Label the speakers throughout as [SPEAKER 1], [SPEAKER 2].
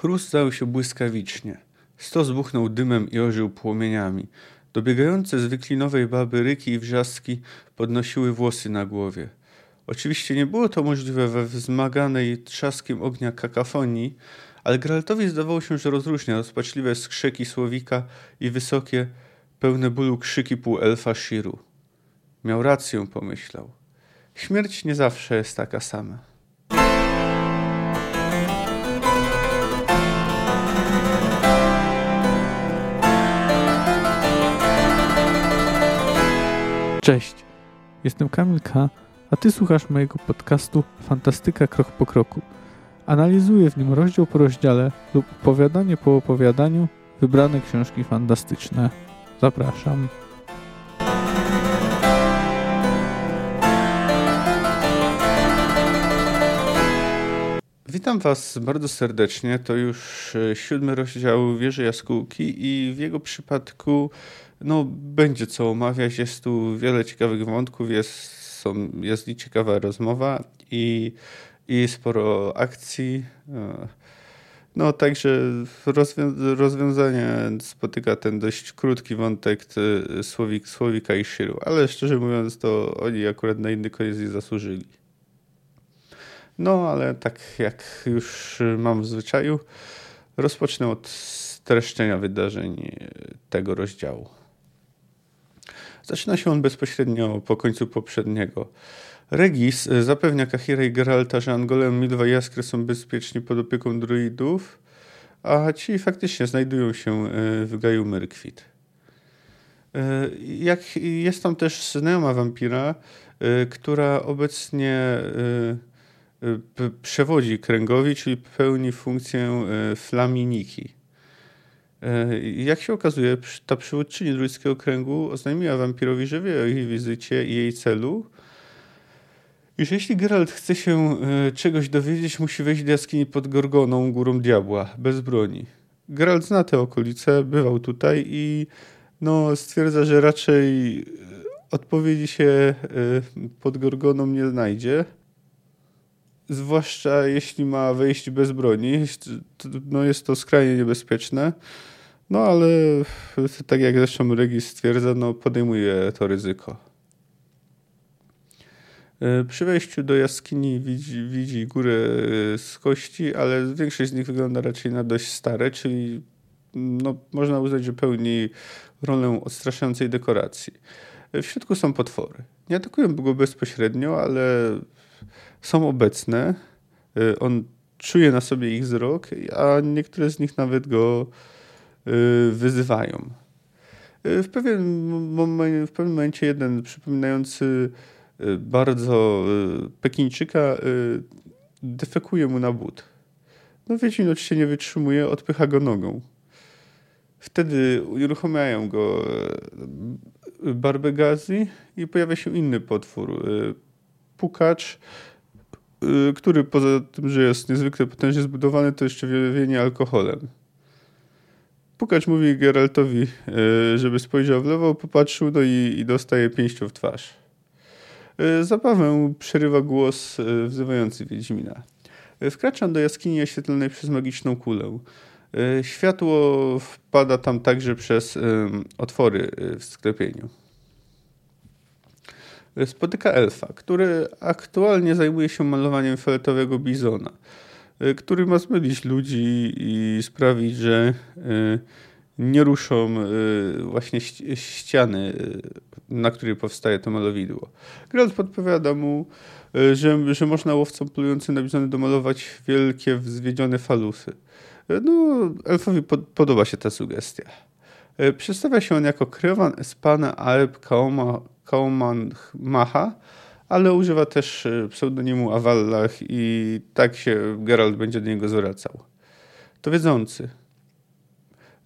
[SPEAKER 1] Chrust zajął się błyskawicznie. Stos buchnął dymem i ożył płomieniami. Dobiegające z wyklinowej baby ryki i wrzaski podnosiły włosy na głowie. Oczywiście nie było to możliwe we wzmaganej trzaskiem ognia kakafonii, ale Geraltowi zdawało się, że rozróżnia rozpaczliwe skrzyki słowika i wysokie, pełne bólu krzyki półelfa Shiru. Miał rację, pomyślał. Śmierć nie zawsze jest taka sama.
[SPEAKER 2] Cześć, jestem Kamil K., a Ty słuchasz mojego podcastu Fantastyka Krok po Kroku. Analizuję w nim rozdział po rozdziale lub opowiadanie po opowiadaniu wybrane książki fantastyczne. Zapraszam.
[SPEAKER 1] Witam Was bardzo serdecznie. To już e, siódmy rozdział Wieży Jaskółki i w jego przypadku no, będzie co omawiać. Jest tu wiele ciekawych wątków, jest, są, jest i ciekawa rozmowa i, i sporo akcji. E, no, także rozwią rozwiązanie spotyka ten dość krótki wątek Słowik, Słowika i Szyru, ale szczerze mówiąc, to oni akurat na inny koniec nie zasłużyli. No, ale tak jak już mam w zwyczaju, rozpocznę od streszczenia wydarzeń tego rozdziału. Zaczyna się on bezpośrednio po końcu poprzedniego. Regis zapewnia Kahira i Geralta, że Angolem Milwa i Jaskry są bezpieczni pod opieką druidów, a ci faktycznie znajdują się e, w Gaju Myrkwit. E, jak jest tam też znajoma wampira, e, która obecnie przewodzi kręgowi, czyli pełni funkcję flaminiki. Jak się okazuje, ta przywódczyni druidzkiego kręgu oznajmiła wampirowi, że wie o jej wizycie i jej celu, że jeśli Geralt chce się czegoś dowiedzieć, musi wejść do jaskini pod Gorgoną, górą diabła, bez broni. Geralt zna te okolice, bywał tutaj i no, stwierdza, że raczej odpowiedzi się pod Gorgoną nie znajdzie zwłaszcza jeśli ma wejść bez broni, no jest to skrajnie niebezpieczne. No ale tak jak zresztą Regis stwierdza, no podejmuje to ryzyko. E, przy wejściu do jaskini widzi, widzi górę e, z kości, ale większość z nich wygląda raczej na dość stare, czyli no, można uznać, że pełni rolę odstraszającej dekoracji. E, w środku są potwory. Nie atakują go bezpośrednio, ale są obecne. Y, on czuje na sobie ich wzrok, a niektóre z nich nawet go y, wyzywają. Y, w, pewien moment, w pewnym momencie jeden przypominający bardzo Pekińczyka defekuje mu na but. No Wiedźmin oczywiście nie wytrzymuje, odpycha go nogą. Wtedy uruchamiają go barbegazi i pojawia się inny potwór. Pukacz, który poza tym, że jest niezwykle potężnie zbudowany, to jeszcze wieje alkoholem. Pukacz mówi Geraltowi, y, żeby spojrzał w lewo, popatrzył, no i, i dostaje pięścią w twarz. Y, zabawę przerywa głos wzywający Wiedźmina. Wkraczam do jaskini oświetlonej przez magiczną kulę. Światło wpada tam także przez otwory w sklepieniu spotyka elfa, który aktualnie zajmuje się malowaniem fioletowego bizona, y, który ma zmylić ludzi i sprawić, że y, nie ruszą y, właśnie ściany, na której powstaje to malowidło. Geralt podpowiada mu, że, że można łowcom polującym na bizony domalować wielkie, zwiedzione falusy. No, elfowi pod, podoba się ta sugestia. Przedstawia się on jako kreowan Espana Alp Kaoma Kauman Macha, ale używa też e, pseudonimu Avallach i tak się Geralt będzie do niego zwracał. To wiedzący.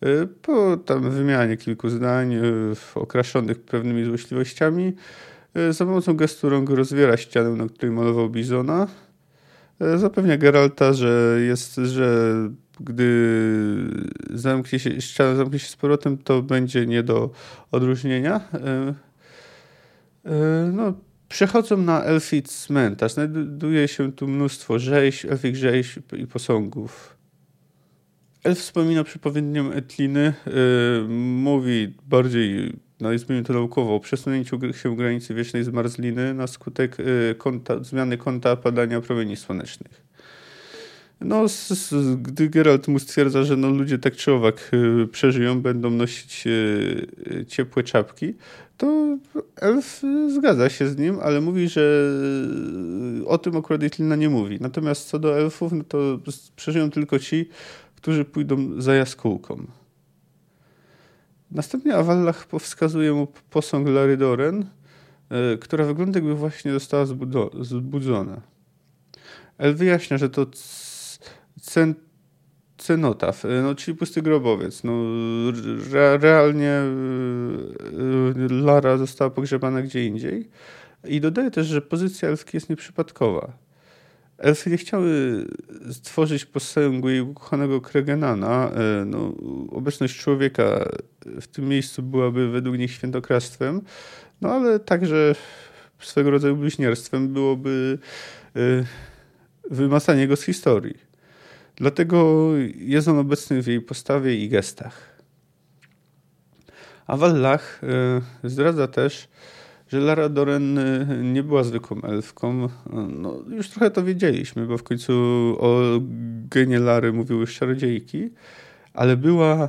[SPEAKER 1] E, po tam wymianie kilku zdań e, okraszonych pewnymi złośliwościami, za pomocą gestu rąk rozwiera ścianę, na której malował Bizona. Zapewnia Geralta, że jest, że gdy zamknie się, ściana zamknie się z powrotem, to będzie nie do odróżnienia. E, no, przechodzą na Elfit cmentarz. Znajduje się tu mnóstwo rzeź, elfich rzeź i posągów. Elf wspomina przepowiednią Etliny, yy, mówi bardziej, nazwijmy no to naukowo, o przesunięciu się granicy wiecznej zmarzliny na skutek yy, kąta, zmiany kąta padania promieni słonecznych. No, z, z, gdy Geralt mu stwierdza, że no, ludzie tak czy owak y, przeżyją, będą nosić y, y, ciepłe czapki, to elf zgadza się z nim, ale mówi, że o tym akurat Etlina nie mówi. Natomiast co do elfów, no to przeżyją tylko ci, którzy pójdą za jaskółką. Następnie Awallach wskazuje mu posąg Larydoren, która wygląda jakby właśnie została zbudzona. El wyjaśnia, że to cen, cenotaf, e, no, czyli pusty grobowiec. No, re, realnie e, Lara została pogrzebana gdzie indziej. I dodaję też, że pozycja elfki jest nieprzypadkowa. Elfy nie chciały stworzyć posęgu jej ukochanego Kregenana. E, no, obecność człowieka w tym miejscu byłaby według nich świętokradztwem, no ale także swego rodzaju bliźnierstwem byłoby wymasanie go z historii. Dlatego jest on obecny w jej postawie i gestach. A Wallach e, zdradza też, że Lara Doren e, nie była zwykłą elfką. No, już trochę to wiedzieliśmy, bo w końcu o genie Lary mówiły czarodziejki, ale była e,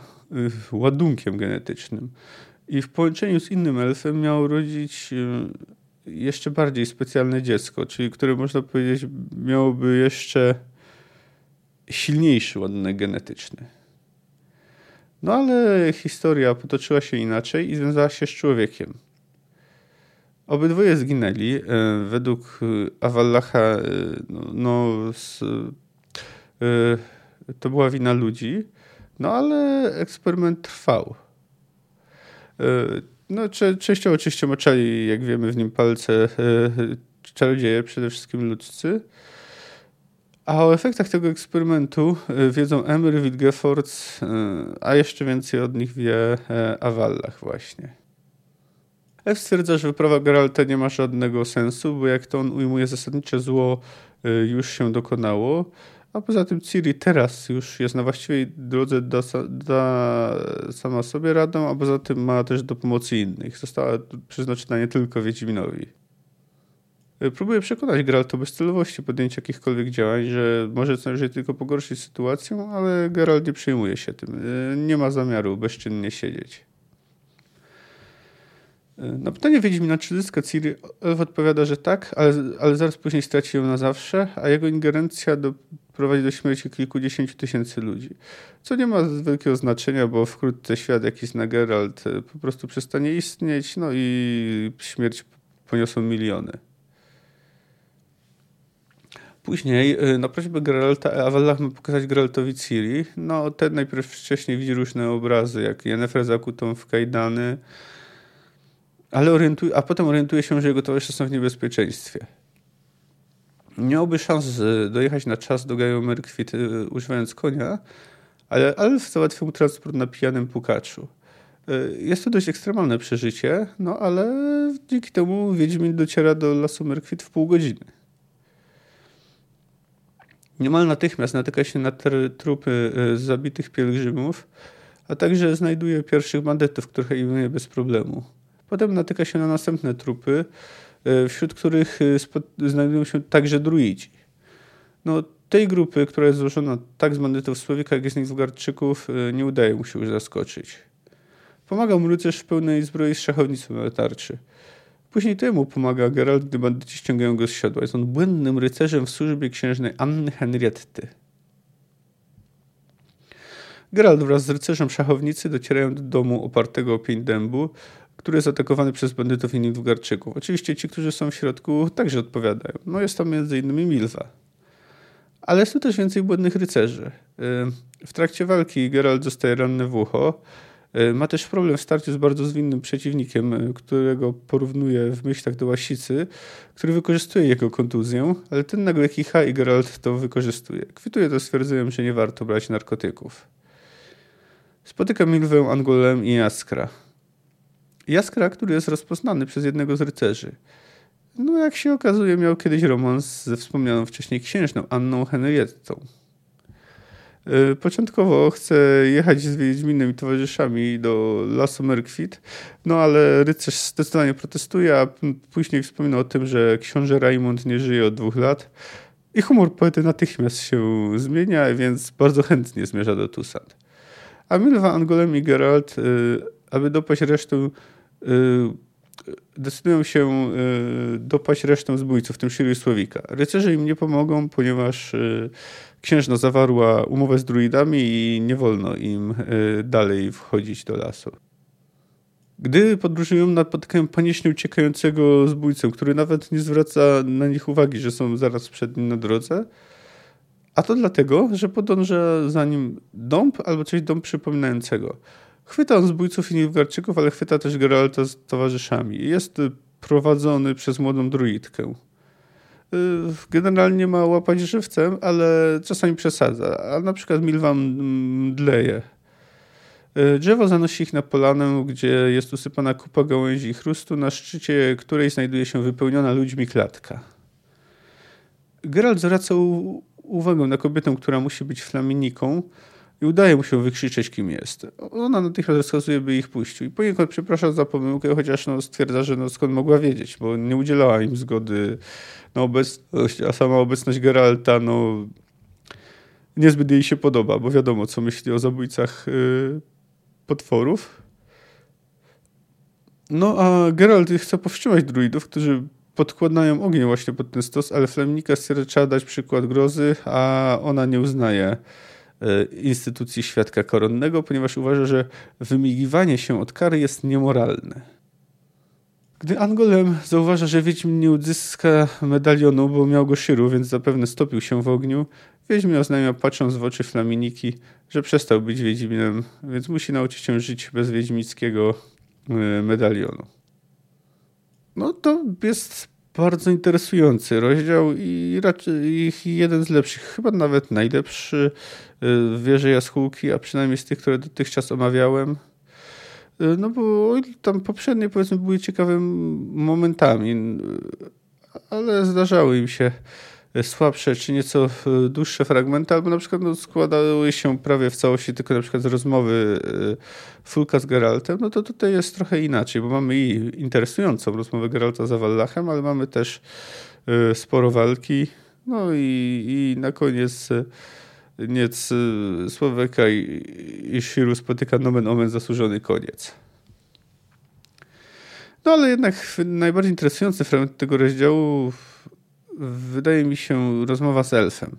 [SPEAKER 1] ładunkiem genetycznym. I w połączeniu z innym elfem miał urodzić jeszcze bardziej specjalne dziecko, czyli które można powiedzieć miałoby jeszcze silniejszy ładunek genetyczny. No ale historia potoczyła się inaczej i związała się z człowiekiem. Obydwoje zginęli. E, według e, Awallacha e, no, no to była wina ludzi, no ale eksperyment trwał. No, częściowo oczywiście maczali, jak wiemy, w nim palce czarodzieje, przede wszystkim ludzcy. A o efektach tego eksperymentu e, wiedzą Emery, Wittgefortz, e, a jeszcze więcej od nich wie e, Awallach właśnie. F stwierdza, że wyprawa Geralta nie ma żadnego sensu, bo jak to on ujmuje, zasadnicze zło już się dokonało, a poza tym Ciri teraz już jest na właściwej drodze, da, da sama sobie radę, a poza tym ma też do pomocy innych. Została przeznaczona nie tylko Wiedźminowi. E, próbuję przekonać Geralt o bezcelowości podjęcia jakichkolwiek działań, że może co najwyżej tylko pogorszyć sytuację, ale Geralt nie przejmuje się tym. E, nie ma zamiaru bezczynnie siedzieć. E, na pytanie Wiedźmina, czy zyska Ciri, Elf odpowiada, że tak, ale, ale zaraz później straci ją na zawsze, a jego ingerencja doprowadzi do śmierci kilkudziesięciu tysięcy ludzi. Co nie ma wielkiego znaczenia, bo wkrótce świat, jaki zna Geralt, po prostu przestanie istnieć, no i śmierć poniosą miliony. Później y, na prośbę Geralta Avallach ma pokazać Geraltowi Ciri. No ten najpierw wcześniej widzi różne obrazy, jak Yennefer zakutą w kajdany, ale orientuje, a potem orientuje się, że jego towarzysze są w niebezpieczeństwie. Nie miałby szans y, dojechać na czas do Gajo Merkwit y, używając konia, ale Alf załatwił transport na pijanym pukaczu. Jest to dość ekstremalne przeżycie, no ale dzięki temu Wiedźmin dociera do lasu Merkwit w pół godziny. Niemal natychmiast natyka się na trupy e, zabitych pielgrzymów, a także znajduje pierwszych bandytów, których eliminuje bez problemu. Potem natyka się na następne trupy, e, wśród których e, znajdują się także druidzi. No, tej grupy, która jest złożona tak z bandytów Słowika, jak i z Nilfgaardczyków, nie udaje mu się już zaskoczyć. Pomaga mu rycerz w pełnej zbroi z szachownicą na tarczy. Później temu pomaga Geralt, gdy bandyci ściągają go z siodła. Jest on błędnym rycerzem w służbie księżnej Anny Henrietty. Geralt wraz z rycerzem szachownicy docierają do domu opartego o pień dębu, który jest atakowany przez bandytów i Nilfgaardczyków. Oczywiście ci, którzy są w środku, także odpowiadają. No jest tam m.in. Milwa. Ale jest tu też więcej błędnych rycerzy. W trakcie walki Geralt zostaje ranny w ucho, ma też problem w starciu z bardzo zwinnym przeciwnikiem, e, którego porównuje w myślach do łasicy, który wykorzystuje jego kontuzję, ale ten nagle kicha i Geralt to wykorzystuje. Kwituje to stwierdzeniem, że nie warto brać narkotyków. Spotyka Milwę, Angolem i Jaskra. Jaskra, który jest rozpoznany przez jednego z rycerzy. No, jak się okazuje, miał kiedyś romans ze wspomnianą wcześniej księżną Anną Henriettą. Y, początkowo chce jechać z Wiedźminem i towarzyszami do Lasu Merkwit, no ale rycerz zdecydowanie protestuje, a później wspomina o tym, że książę Raimund nie żyje od dwóch lat i humor poety natychmiast się zmienia, więc bardzo chętnie zmierza do Tusand. A Milwa, Angolem i Geralt, y, aby dopaść resztę decydują się dopaść resztę zbójców, w tym Shiru i Słowika. Rycerze im nie pomogą, ponieważ księżna zawarła umowę z druidami i nie wolno im e, dalej wchodzić do lasu. Gdy podróżują, napotykają panicznie uciekającego zbójcę, który nawet nie zwraca na nich uwagi, że są zaraz przed nim na drodze. A to dlatego, że podąża za nim dąb albo coś dąb przypominającego. Chwyta on zbójców i Nilfgaardczyków, ale chwyta też Geralta z towarzyszami. Jest prowadzony przez młodą druidkę. Y, generalnie ma łapać żywcem, ale czasami przesadza. A na przykład Milwan mdleje. Y, drzewo zanosi ich na polanę, gdzie jest usypana kupa gałęzi i chrustu, na szczycie której znajduje się wypełniona ludźmi klatka. Geralt zwraca uwagę na kobietę, która musi być flaminiką i udaje mu się wykrzyczeć, kim jest. Ona natychmiast rozkazuje, by ich puścił. I poniekąd przeprasza za pomyłkę, chociaż no, stwierdza, że no, skąd mogła wiedzieć, bo nie udzielała im zgody na obecność, a sama obecność Geralta, no niezbyt jej się podoba, bo wiadomo, co myśli o zabójcach yy, potworów. No a Geralt chce powstrzymać druidów, którzy podkładają ogień właśnie pod ten stos, ale Flemnika stwierdza, trzeba dać przykład grozy, a ona nie uznaje instytucji świadka koronnego, ponieważ uważa, że wymigiwanie się od kary jest niemoralne. Gdy Angolem zauważa, że Wiedźmin nie uzyska medalionu, bo miał go Szyru, więc zapewne stopił się w ogniu, Wiedźmin oznajmia, patrząc w oczy Flaminiki, że przestał być Wiedźminem, więc musi nauczyć się żyć bez wiedźmickiego e, medalionu. No to jest bardzo interesujący rozdział i raczej jeden z lepszych, chyba nawet najlepszy w Wieży Jaskółki, a przynajmniej z tych, które dotychczas omawiałem. Y, no bo tam poprzednie powiedzmy były ciekawymi momentami, ale zdarzały im się słabsze czy nieco e, dłuższe fragmenty, albo na przykład no, składały się prawie w całości tylko na przykład z rozmowy e, Fulka z Geraltem, no to tutaj jest trochę inaczej, bo mamy i interesującą rozmowę Geralta z Awallachem, ale mamy też e, sporo walki, no i, i na koniec Niec Słoweka i, i Shiru spotyka nomen omen zasłużony koniec. No ale jednak najbardziej interesujący fragment tego rozdziału wydaje mi się, rozmowa z elfem.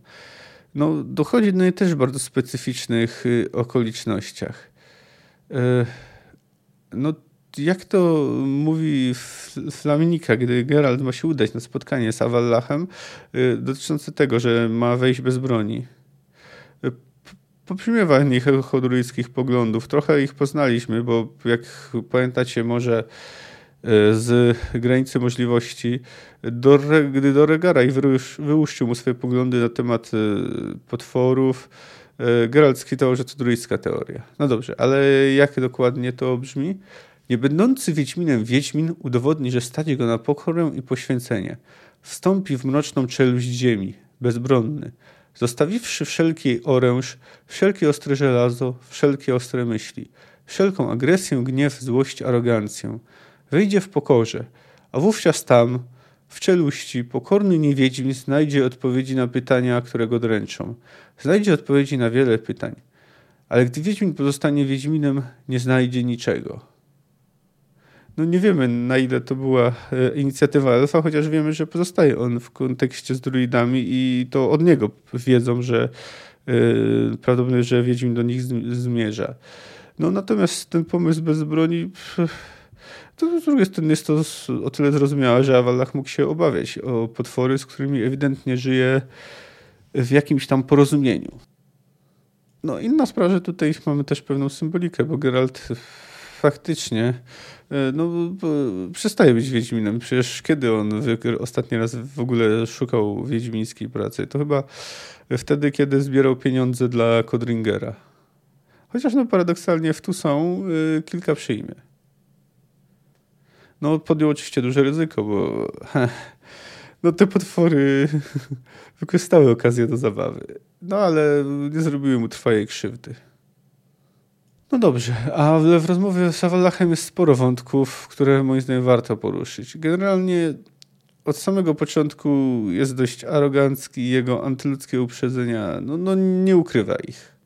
[SPEAKER 1] No, dochodzi do niej też w bardzo specyficznych y, okolicznościach. E, no, jak to mówi Flaminika, gdy Geralt ma się udać na spotkanie z Awallachem, y, dotyczące tego, że ma wejść bez broni. Y, Poprzymiewa nich chodruickich poglądów. Trochę ich poznaliśmy, bo jak pamiętacie, może E, z granicy możliwości, do, gdy do Regaraj wyłuszczył mu swoje poglądy na temat e, potworów, e, Geralt skwitował, że to druicka teoria. No dobrze, ale jak dokładnie to brzmi? Niebędący Wiedźminem Wiedźmin udowodni, że stać go na pokorę i poświęcenie. Wstąpi w mroczną czeluść ziemi, bezbronny. Zostawiwszy wszelki oręż, wszelkie ostre żelazo, wszelkie ostre myśli, wszelką agresję, gniew, złość, arogancję – Wyjdzie w pokorze, a wówczas tam, w czeluści, pokorny niewiedźmin znajdzie odpowiedzi na pytania, które go dręczą. Znajdzie odpowiedzi na wiele pytań. Ale gdy Wiedźmin pozostanie Wiedźminem, nie znajdzie niczego. No nie wiemy, na ile to była e, inicjatywa Elfa, chociaż wiemy, że pozostaje on w kontekście z druidami i to od niego wiedzą, że yy, prawdopodobnie, że Wiedźmin do nich zmierza. No natomiast ten pomysł bez broni... Pff, to z drugiej strony jest to o tyle zrozumiałe, że Awalach mógł się obawiać o potwory, z którymi ewidentnie żyje w jakimś tam porozumieniu. No inna sprawa, że tutaj mamy też pewną symbolikę, bo Geralt faktycznie e, no, przestaje być Wiedźminem. Przecież kiedy on ostatni raz w ogóle szukał wiedźmińskiej pracy? To chyba wtedy, kiedy zbierał pieniądze dla Kodringera. Chociaż no paradoksalnie w tu są e, kilka przyjmie no podjął oczywiście duże ryzyko, bo no te potwory wykorzystały okazję do zabawy. No ale nie zrobiły mu trwałej krzywdy. No dobrze, ale w rozmowie z Awalachem jest sporo wątków, które moim zdaniem warto poruszyć. Generalnie od samego początku jest dość arogancki i jego antyludzkie uprzedzenia no, no nie ukrywa ich.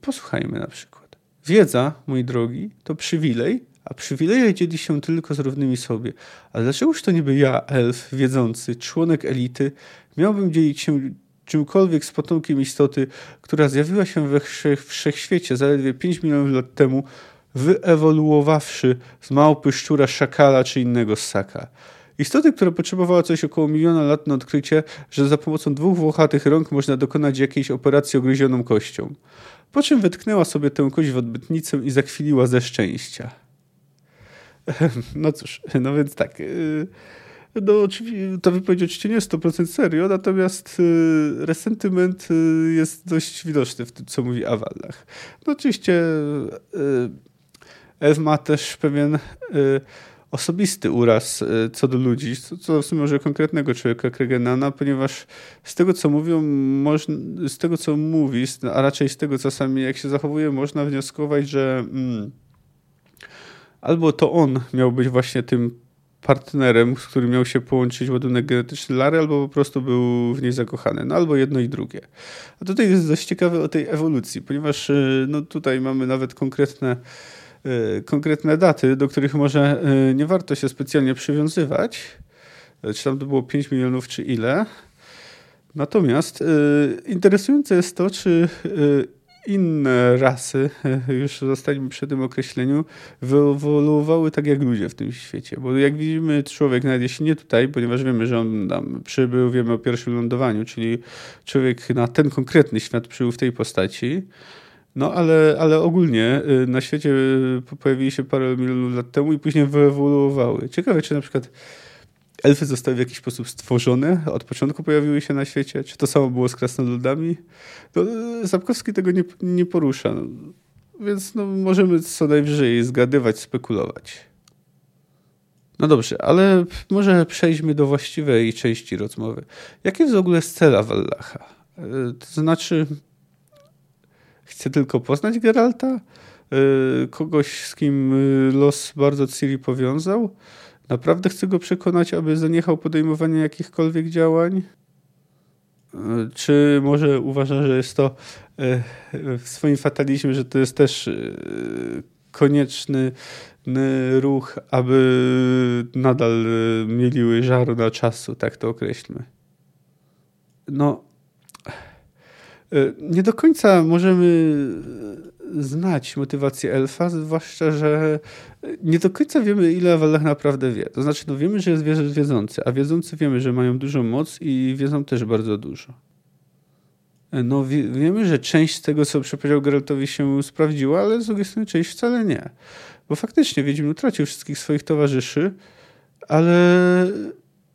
[SPEAKER 1] Posłuchajmy na przykład. Wiedza, mój drogi, to przywilej, a przywileje dzieli się tylko z równymi sobie. A dlaczegoż to niby ja, elf, wiedzący, członek elity, miałbym dzielić się czymkolwiek z potomkiem istoty, która zjawiła się we wszechświecie zaledwie 5 milionów lat temu, wyewoluowawszy z małpy, szczura, szakala czy innego ssaka. Istoty, która potrzebowała coś około miliona lat na odkrycie, że za pomocą dwóch włochatych rąk można dokonać jakiejś operacji ogryzioną kością. Po czym wetknęła sobie tę kość w odbytnicę i zakwiliła ze szczęścia. No cóż, no więc tak. Y, no, oczywiście, ta wypowiedź oczywiście nie jest 100% serio, natomiast y, resentyment y, jest dość widoczny w tym, co mówi Awalach. No oczywiście Ew ma też pewien osobisty uraz co do ludzi, co w sumie może konkretnego człowieka Kregenana, ponieważ z tego, co mówią, z tego, co mówi, a raczej z tego, co sami jak się zachowuje, można wnioskować, że mm, albo to on miał być właśnie tym partnerem, z którym miał się połączyć ładunek genetyczny Lary, albo po prostu był w niej zakochany. No albo jedno i drugie. A tutaj jest dość ciekawe o tej ewolucji, ponieważ y, no, tutaj mamy nawet konkretne, y, konkretne daty, do których może y, nie warto się specjalnie przywiązywać. Czy tam to było 5 milionów, czy ile. Natomiast interesujące jest to, czy inne rasy, już zostańmy przy tym określeniu, wyewoluowały tak jak ludzie w tym świecie. Bo jak widzimy, człowiek, nawet jeśli nie tutaj, ponieważ wiemy, że on tam przybył, wiemy o pierwszym lądowaniu, czyli człowiek na ten konkretny świat przybył w tej postaci, no ale, ale ogólnie y, na świecie pojawili się parę milionów lat temu i później wyewoluowały. Ciekawe, czy na przykład elfy zostały w jakiś sposób stworzone, od początku pojawiły się na świecie. Czy to samo było z krasnoludami? No, Zapkowski tego nie, nie porusza. No, więc no, możemy co najwyżej zgadywać, spekulować. No dobrze, ale może przejdźmy do właściwej części rozmowy. Jaki jest w ogóle cel Wallacha? E, to znaczy, chce tylko poznać Geralta? E, kogoś, z kim e, los bardzo Ciri powiązał? Naprawdę chce go przekonać, aby zaniechał podejmowania jakichkolwiek działań? E, czy może uważa, że jest to e, w swoim fatalizmie, że to jest też e, konieczny ruch, aby nadal mieliły żaru na czasu, tak to określmy. No, nie do końca możemy znać motywację elfa, zwłaszcza, że nie do końca wiemy, ile Awalach naprawdę wie. To znaczy, no wiemy, że jest wiedzący, a wiedzący wiemy, że mają dużą moc i wiedzą też bardzo dużo. No wie, wiemy, że część z tego, co przepowiedział Geraltowi się sprawdziła, ale z drugiej strony część wcale nie. Bo faktycznie Wiedźmin utracił wszystkich swoich towarzyszy, ale,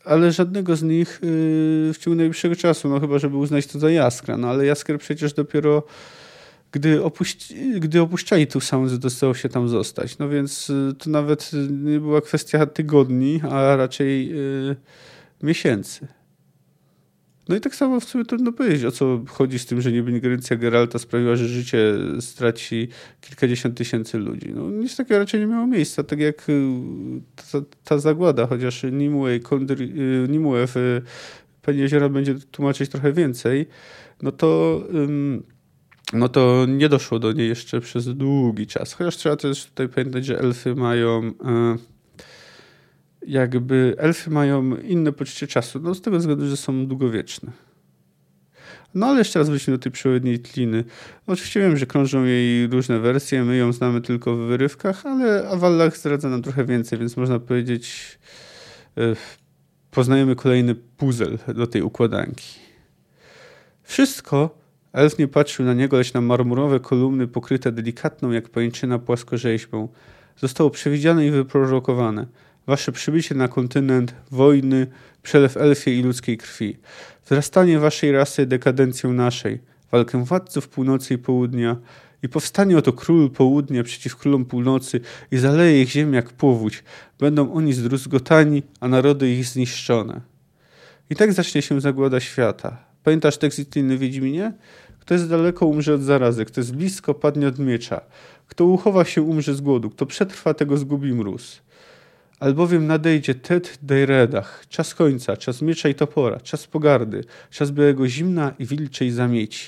[SPEAKER 1] ale żadnego z nich yy, w ciągu najbliższego czasu, no chyba, żeby uznać to za Jaskra. No ale Jaskier przecież dopiero gdy, opuści, gdy opuszczali tu Sounds, zdecydował się tam zostać. No więc y, to nawet nie była kwestia tygodni, a raczej yy, miesięcy. No i tak samo w sumie trudno powiedzieć, o co chodzi z tym, że niby ingerencja Geralta sprawiła, że życie straci kilkadziesiąt tysięcy ludzi. No nic takiego raczej nie miało miejsca, tak jak y, ta, ta zagłada, chociaż Nimue, Kondry, y, Nimue w Pani Jeziora będzie tłumaczyć trochę więcej, no to no to nie doszło do niej jeszcze przez długi czas. Chociaż trzeba też tutaj pamiętać, że elfy mają e, jakby elfy mają inne poczucie czasu, no z tego względu, że są długowieczne. No ale jeszcze raz wróćmy do tej przewodniej tliny. Oczywiście wiem, że krążą jej różne wersje, my ją znamy tylko w wyrywkach, ale Awallach zdradza nam trochę więcej, więc można powiedzieć e, poznajemy kolejny puzzle do tej układanki. Wszystko Elf nie patrzył na niego, lecz na marmurowe kolumny pokryte delikatną jak pajęczyna płaskorzeźbą. Zostało przewidziane i wyprorokowane. Wasze przybycie na kontynent, wojny, przelew elfiej i ludzkiej krwi. Wzrastanie waszej rasy, dekadencję naszej. Walkę władców północy i południa I powstanie oto król południa przeciw królom północy i zaleje ich ziemię jak powódź. Będą oni zdruzgotani, a narody ich zniszczone. I tak zacznie się zagłada świata. Pamiętasz tekst Itliny Wiedźminie? Kto jest daleko, umrze od zarazy. Kto jest blisko, padnie od miecza. Kto uchowa się, umrze z głodu. Kto przetrwa, tego zgubi mróz. Albowiem nadejdzie Ted Dejredach, czas końca, czas miecza i topora, czas pogardy, czas białego zimna i wilczej zamieci.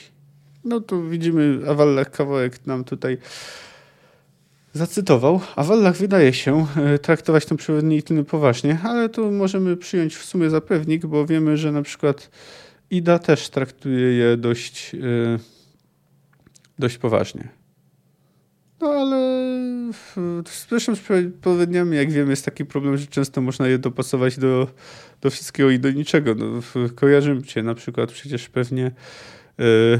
[SPEAKER 1] No tu widzimy, Awallach kawałek nam tutaj zacytował. Awallach wydaje się e, traktować tę przewodnitliny poważnie, ale tu możemy przyjąć w sumie za pewnik, bo wiemy, że na przykład Ida też traktuje je dość, e, dość poważnie. No ale zresztą z jak wiemy, jest taki problem, że często można je dopasować do, do wszystkiego i do niczego. No, kojarzymy cię na przykład przecież pewnie yy,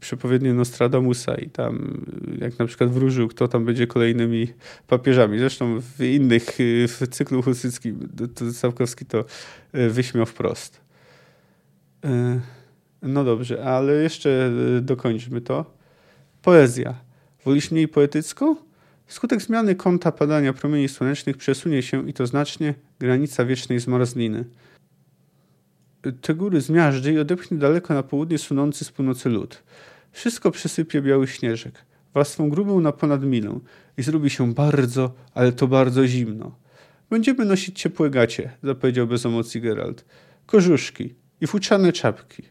[SPEAKER 1] przepowiednie Nostradamusa i tam jak na przykład wróżył, kto tam będzie kolejnymi papieżami. Zresztą w innych, w cyklu husyckim to Sapkowski to e, wyśmiał wprost. Yy, no dobrze, ale jeszcze dokończmy to. Poezja. Wolisz mniej poetycko? Wskutek zmiany kąta padania promieni słonecznych przesunie się i to znacznie granica wiecznej zmarzliny. Te góry zmiażdży i odepchnie daleko na południe sunący z północy lód. Wszystko przesypie biały śnieżek, warstwą grubą na ponad milę i zrobi się bardzo, ale to bardzo zimno. Będziemy nosić ciepłe gacie, zapowiedział bez emocji Geralt. Kożuszki i futrzane czapki.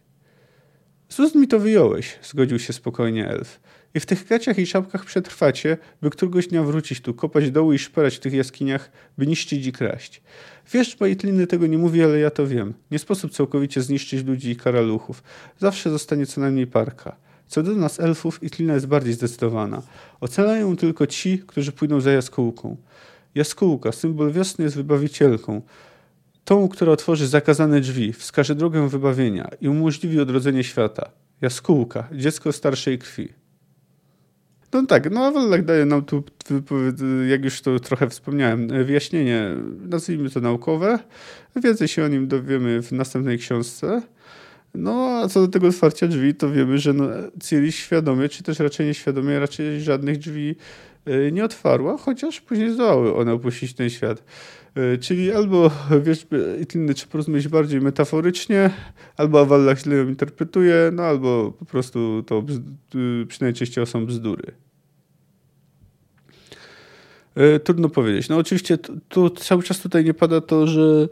[SPEAKER 1] Z ust mi to wyjąłeś, zgodził się spokojnie elf. I w tych gaciach i czapkach przetrwacie, by któregoś dnia wrócić tu, kopać doły i szperać w tych jaskiniach, by niszczyć i kraść. Wiesz, Bajtliny tego nie mówi, ale ja to wiem. Nie sposób całkowicie zniszczyć ludzi i karaluchów. Zawsze zostanie co najmniej parka. Co do nas elfów, Itlina jest bardziej zdecydowana. Ocalają tylko ci, którzy pójdą za jaskółką. Jaskółka, symbol wiosny, jest wybawicielką. Tą, która otworzy zakazane drzwi, wskaże drogę wybawienia i umożliwi odrodzenie świata. Jaskółka, dziecko starszej krwi. No tak, no Awellak daje nam tu, jak już to trochę wspomniałem, wyjaśnienie, nazwijmy to naukowe. Więcej się o nim dowiemy w następnej książce. No a co do tego otwarcia drzwi, to wiemy, że no, Ciri świadomie, czy też raczej nieświadomie, raczej żadnych drzwi e, nie otwarła, chociaż później zdołały one opuścić ten świat. E, czyli albo wiesz, inny czy porozumieć bardziej metaforycznie, albo Awallach źle ją interpretuje, no albo po prostu to przynajmniej częściowo są bzdury. E, trudno powiedzieć. No oczywiście tu cały czas tutaj nie pada to, że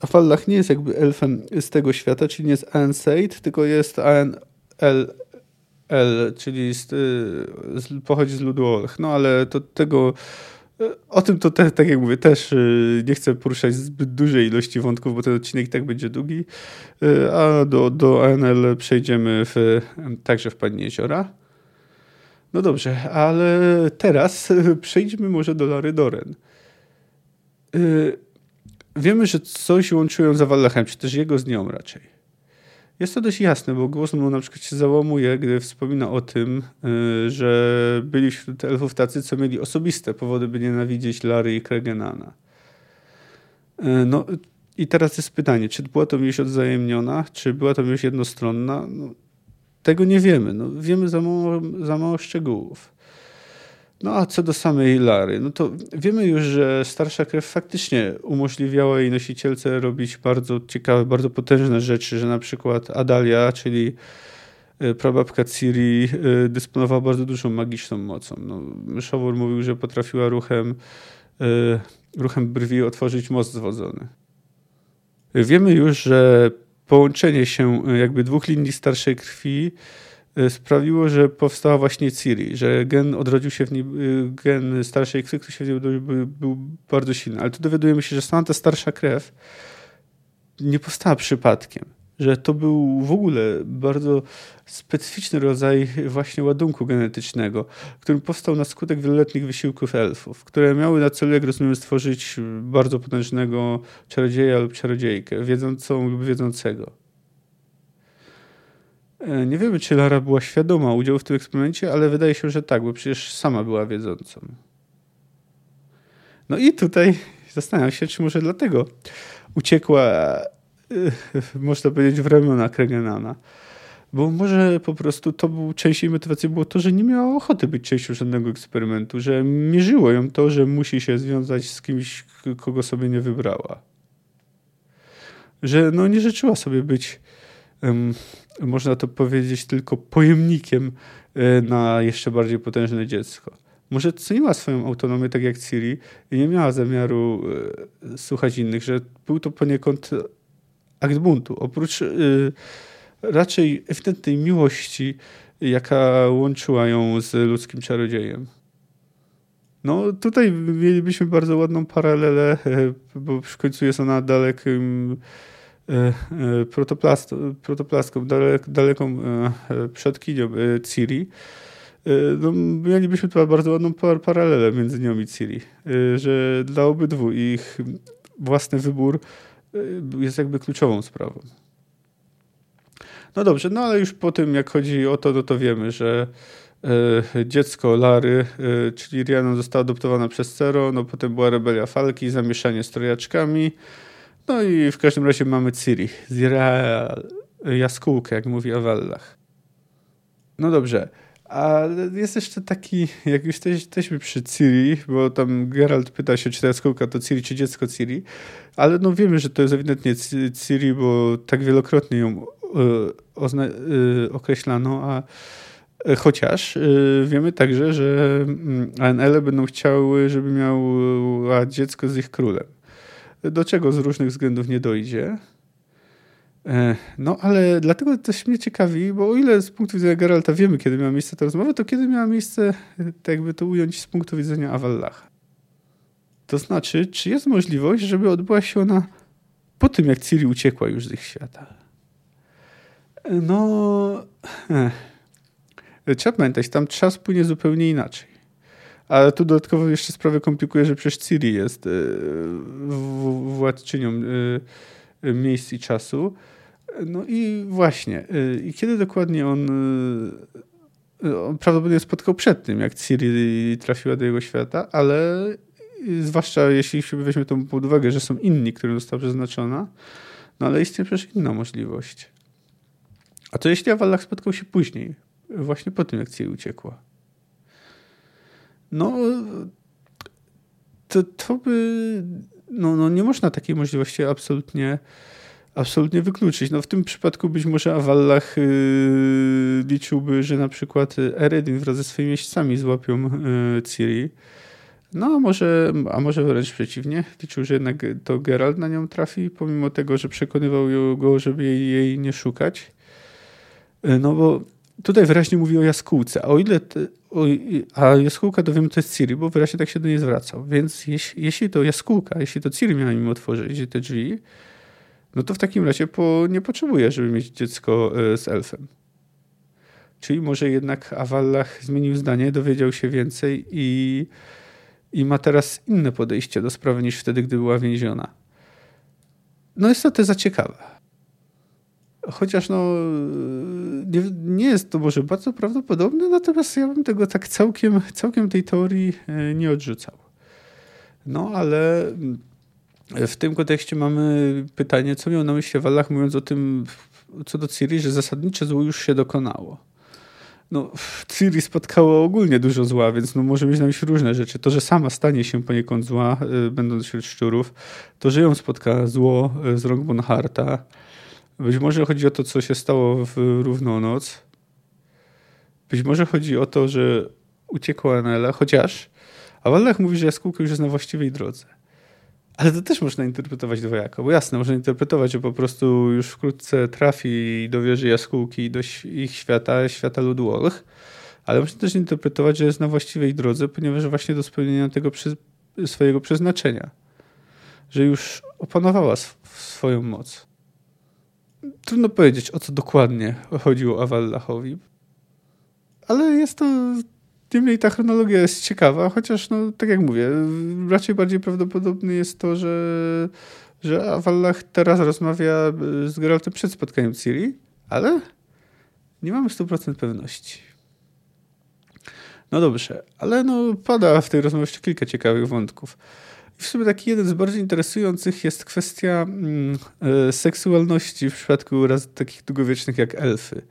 [SPEAKER 1] Awallach nie jest jakby elfem z tego świata, czyli nie jest Aenseid, tylko jest Aen L, czyli z, z, pochodzi z ludu Olch. No ale to tego o tym to te, tak jak mówię, też y, nie chcę poruszać zbyt dużej ilości wątków, bo ten odcinek i tak będzie długi. Y, a do, do ANL przejdziemy w, także w Padnie Jeziora. No dobrze, ale teraz przejdźmy może do Lary Doren. Y, wiemy, że coś łączyło za Wallachem, czy też jego z nią raczej. Jest to dość jasne, bo głos mu na przykład się załamuje, gdy wspomina o tym, y, że byli wśród elfów tacy, co mieli osobiste powody, by nienawidzieć Lary i Kregenana. Y, no i teraz jest pytanie, czy była to miłość odzajemniona, czy była to miłość jednostronna? No, tego nie wiemy. No, wiemy za mało, za mało szczegółów. No a co do samej Lary, no to wiemy już, że starsza krew faktycznie umożliwiała jej nosicielce robić bardzo ciekawe, bardzo potężne rzeczy, że na przykład Adalia, czyli e, prababka Ciri e, dysponowała bardzo dużą magiczną mocą. No, Myszowór mówił, że potrafiła ruchem, e, ruchem brwi otworzyć most zwodzony. Wiemy już, że połączenie się jakby dwóch linii starszej krwi sprawiło, że powstała właśnie Ciri, że gen odrodził się w niej, y, gen starszej krwi, który się w niej był, był bardzo silny. Ale tu dowiadujemy się, że sama ta starsza krew nie powstała przypadkiem. Że to był w ogóle bardzo specyficzny rodzaj właśnie ładunku genetycznego, który powstał na skutek wieloletnich wysiłków elfów, które miały na celu, jak rozumiem, stworzyć bardzo potężnego czarodzieja lub czarodziejkę, wiedzącą lub wiedzącego. E, nie wiemy, czy Lara była świadoma udziału w tym eksperymencie, ale wydaje się, że tak, bo przecież sama była wiedzącą. No i tutaj zastanawiam się, czy może dlatego uciekła, e, można powiedzieć, w ramiona Kregenana. Bo może po prostu to był, częściej motywacji było to, że nie miała ochoty być częścią żadnego eksperymentu, że mierzyło ją to, że musi się związać z kimś, kogo sobie nie wybrała. Że no nie życzyła sobie być, można to powiedzieć, tylko pojemnikiem e, na jeszcze bardziej potężne dziecko. Może ceniła swoją autonomię tak jak Ciri i nie miała zamiaru e, słuchać innych, że był to poniekąd akt buntu. Oprócz e, raczej ewidentnej miłości, jaka łączyła ją z ludzkim czarodziejem. No tutaj mielibyśmy bardzo ładną paralelę, bo w końcu jest ona dalekim protoplastką, dalek, daleką przodkinią Ciri. No, mielibyśmy tu bardzo ładną paralelę między nią i Ciri, że dla obydwu ich własny wybór jest jakby kluczową sprawą. No dobrze, no ale już po tym, jak chodzi o to, no to wiemy, że e, dziecko Lary, e, czyli Rihanna została adoptowana przez Cero, no potem była rebelia Falki, zamieszanie z trojaczkami, no i w każdym razie mamy Ciri, Zira jaskółkę, jak mówi o Wellach. No dobrze, ale jest jeszcze taki, jak już jesteśmy przy Ciri, bo tam Geralt pyta się, czy ta jaskółka to Ciri, czy dziecko Ciri, ale no wiemy, że to jest ewidentnie Ciri, bo tak wielokrotnie ją y, określano, a e, chociaż y, wiemy także, że mm, ANL będą chciały, żeby miała dziecko z ich królem. Do czego z różnych względów nie dojdzie. E, no, ale dlatego też mnie ciekawi, bo o ile z punktu widzenia Geralta wiemy, kiedy miała miejsce ta rozmowa, to kiedy miała miejsce, tak jakby to ująć z punktu widzenia Avallacha. To znaczy, czy jest możliwość, żeby odbyła się ona po tym, jak Ciri uciekła już z ich świata? E, no, trzeba pamiętać, tam czas płynie zupełnie inaczej. Ale tu dodatkowo jeszcze sprawę komplikuje, że przecież Ciri jest władczynią miejsc i czasu. No i właśnie. I kiedy dokładnie on, on prawdopodobnie spotkał przed tym, jak Ciri trafiła do jego świata, ale zwłaszcza jeśli weźmie to pod uwagę, że są inni, którym została przeznaczona, no ale istnieje przecież inna możliwość. A to jeśli Awallach spotkał się później, właśnie po tym, jak Ciri uciekła? No, to, to by... No, no nie można takiej możliwości absolutnie absolutnie wykluczyć. No w tym przypadku być może Awallach yy, liczyłby, że na przykład Eredin wraz ze swoimi miejscami złapią yy, Ciri. No a może, a może wręcz przeciwnie. Liczył, że jednak to Geralt na nią trafi, pomimo tego, że przekonywał go, żeby jej, jej nie szukać. Yy, no bo tutaj wyraźnie mówi o jaskółce, a o ile te, o, a jaskółka to wiem, to jest Ciri, bo wyraźnie tak się do niej zwracał. Więc jeśli, jeśli to jaskółka, jeśli to Ciri miała im otworzyć te drzwi, no to w takim razie po, nie potrzebuje, żeby mieć dziecko e, z elfem. Czyli może jednak Awallach zmienił zdanie, dowiedział się więcej i, i ma teraz inne podejście do sprawy niż wtedy, gdy była więziona. No jest to teza ciekawa. Chociaż no, nie, nie, jest to może bardzo prawdopodobne, natomiast ja bym tego tak całkiem, całkiem tej teorii e, nie odrzucał. No ale w tym kontekście mamy pytanie, co miał na myśli Wallach, mówiąc o tym, co do Ciri, że zasadnicze zło już się dokonało. No, Ciri spotkało ogólnie dużo zła, więc no, może mieć na myśli różne rzeczy. To, że sama stanie się poniekąd zła, y, będąc wśród szczurów, to, że ją spotka zło y, z rąk Bonharta. Być może chodzi o to, co się stało w równonoc. Być może chodzi o to, że uciekła Anela, chociaż a Wallach mówi, że jaskółka już jest na właściwej drodze. Ale to też można interpretować dwojako, bo jasne, można interpretować, że po prostu już wkrótce trafi do wieży jaskółki, do ich świata, świata ludu Olch, ale można też interpretować, że jest na właściwej drodze, ponieważ właśnie do spełnienia tego przy, swojego przeznaczenia, że już opanowała sw swoją moc. Trudno powiedzieć, o co dokładnie chodziło Awallachowi, ale jest to Niemniej ta chronologia jest ciekawa, chociaż, no, tak jak mówię, raczej bardziej prawdopodobne jest to, że, że Awallach teraz rozmawia z Geraltem przed spotkaniem Ciri, ale nie mamy 100% pewności. No dobrze, ale no, pada w tej rozmowie jeszcze kilka ciekawych wątków. W sumie taki jeden z bardziej interesujących jest kwestia mm, e, seksualności w przypadku raz takich długowiecznych jak elfy.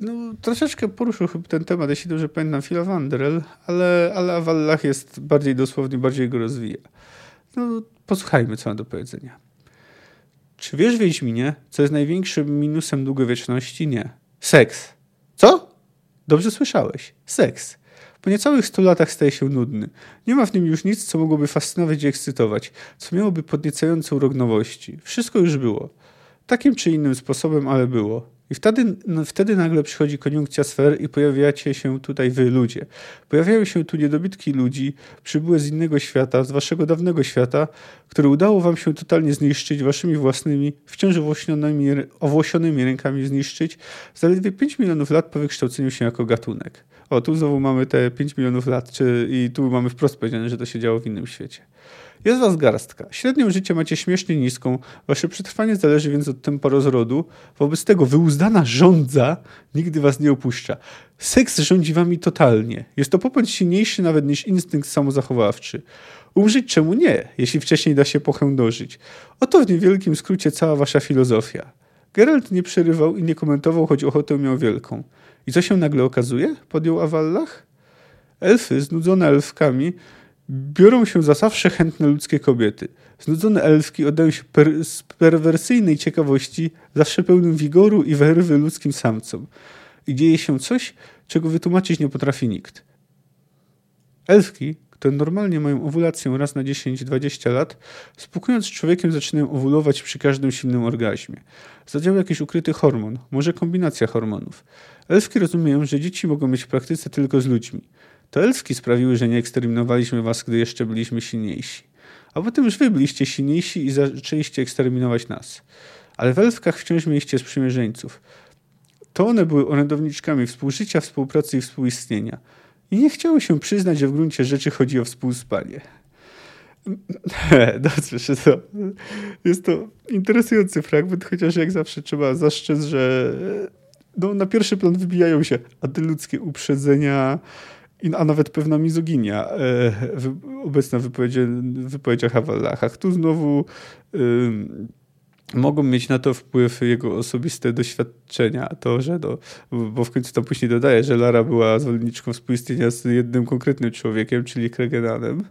[SPEAKER 1] no, troszeczkę poruszył chyba ten temat, jeśli dobrze pamiętam, Phila Wanderel, ale, ale Avallach jest bardziej dosłownie, bardziej go rozwija. No, posłuchajmy, co ma do powiedzenia. Czy wiesz, Wiedźminie, co jest największym minusem długowieczności? Nie. Seks. Co? Dobrze słyszałeś. Seks. Po niecałych 100 latach staje się nudny. Nie ma w nim już nic, co mogłoby fascynować i ekscytować, co miałoby podniecające urok nowości. Wszystko już było. Takim czy innym sposobem, ale było. I wtedy, no, wtedy nagle przychodzi koniunkcja sfer i pojawiacie się tutaj wy, ludzie. Pojawiają się tu niedobitki ludzi, przybyłe z innego świata, z waszego dawnego świata, które udało wam się totalnie zniszczyć waszymi własnymi, wciąż owłosionymi rękami zniszczyć, zaledwie 5 milionów lat po wykształceniu się jako gatunek. O, tu znowu mamy te 5 milionów lat, czy, i tu mamy wprost powiedziane, że to się działo w innym świecie. Jest was garstka. Średnią życia macie śmiesznie niską. Wasze przetrwanie zależy więc od tempa rozrodu. Wobec tego wyuzdana rządza nigdy was nie opuszcza. Seks rządzi wami totalnie. Jest to popęd silniejszy nawet niż instynkt samozachowawczy. Umrzeć czemu nie, jeśli wcześniej da się pochędożyć? Oto w niewielkim skrócie cała wasza filozofia. Geralt nie przerywał i nie komentował, choć ochotę miał wielką. I co się nagle okazuje? Podjął Awallach. Elfy, znudzone elfkami, biorą się za zawsze chętne ludzkie kobiety. Znudzone elfki oddają się per, z perwersyjnej ciekawości, zawsze pełnym wigoru i werwy ludzkim samcom. I dzieje się coś, czego wytłumaczyć nie potrafi nikt. Elfki, które normalnie mają owulację raz na 10-20 lat, spłukując z człowiekiem zaczynają owulować przy każdym silnym orgazmie. Zadziała jakiś ukryty hormon, może kombinacja hormonów. Elfki rozumieją, że dzieci mogą mieć w praktyce tylko z ludźmi. To elfki sprawiły, że nie eksterminowaliśmy was, gdy jeszcze byliśmy silniejsi. A potem już wy byliście silniejsi i zaczęliście eksterminować nas. Ale w elfkach wciąż mieliście sprzymierzeńców. To one były orędowniczkami współżycia, współpracy i współistnienia. I nie chciały się przyznać, że w gruncie rzeczy chodzi o współspanie. No cóż, to, jest to interesujący fragment, chociaż jak zawsze trzeba zastrzec, że no, na pierwszy plan wybijają się antyludzkie uprzedzenia, a nawet pewna mizoginia e, obecna w wypowiedziach Hawallachach. Tu znowu mogą mieć na to wpływ jego osobiste doświadczenia. To, że no, bo w końcu tam później dodaje, że Lara była zwolenniczką współistnienia z jednym konkretnym człowiekiem, czyli Kregenanem.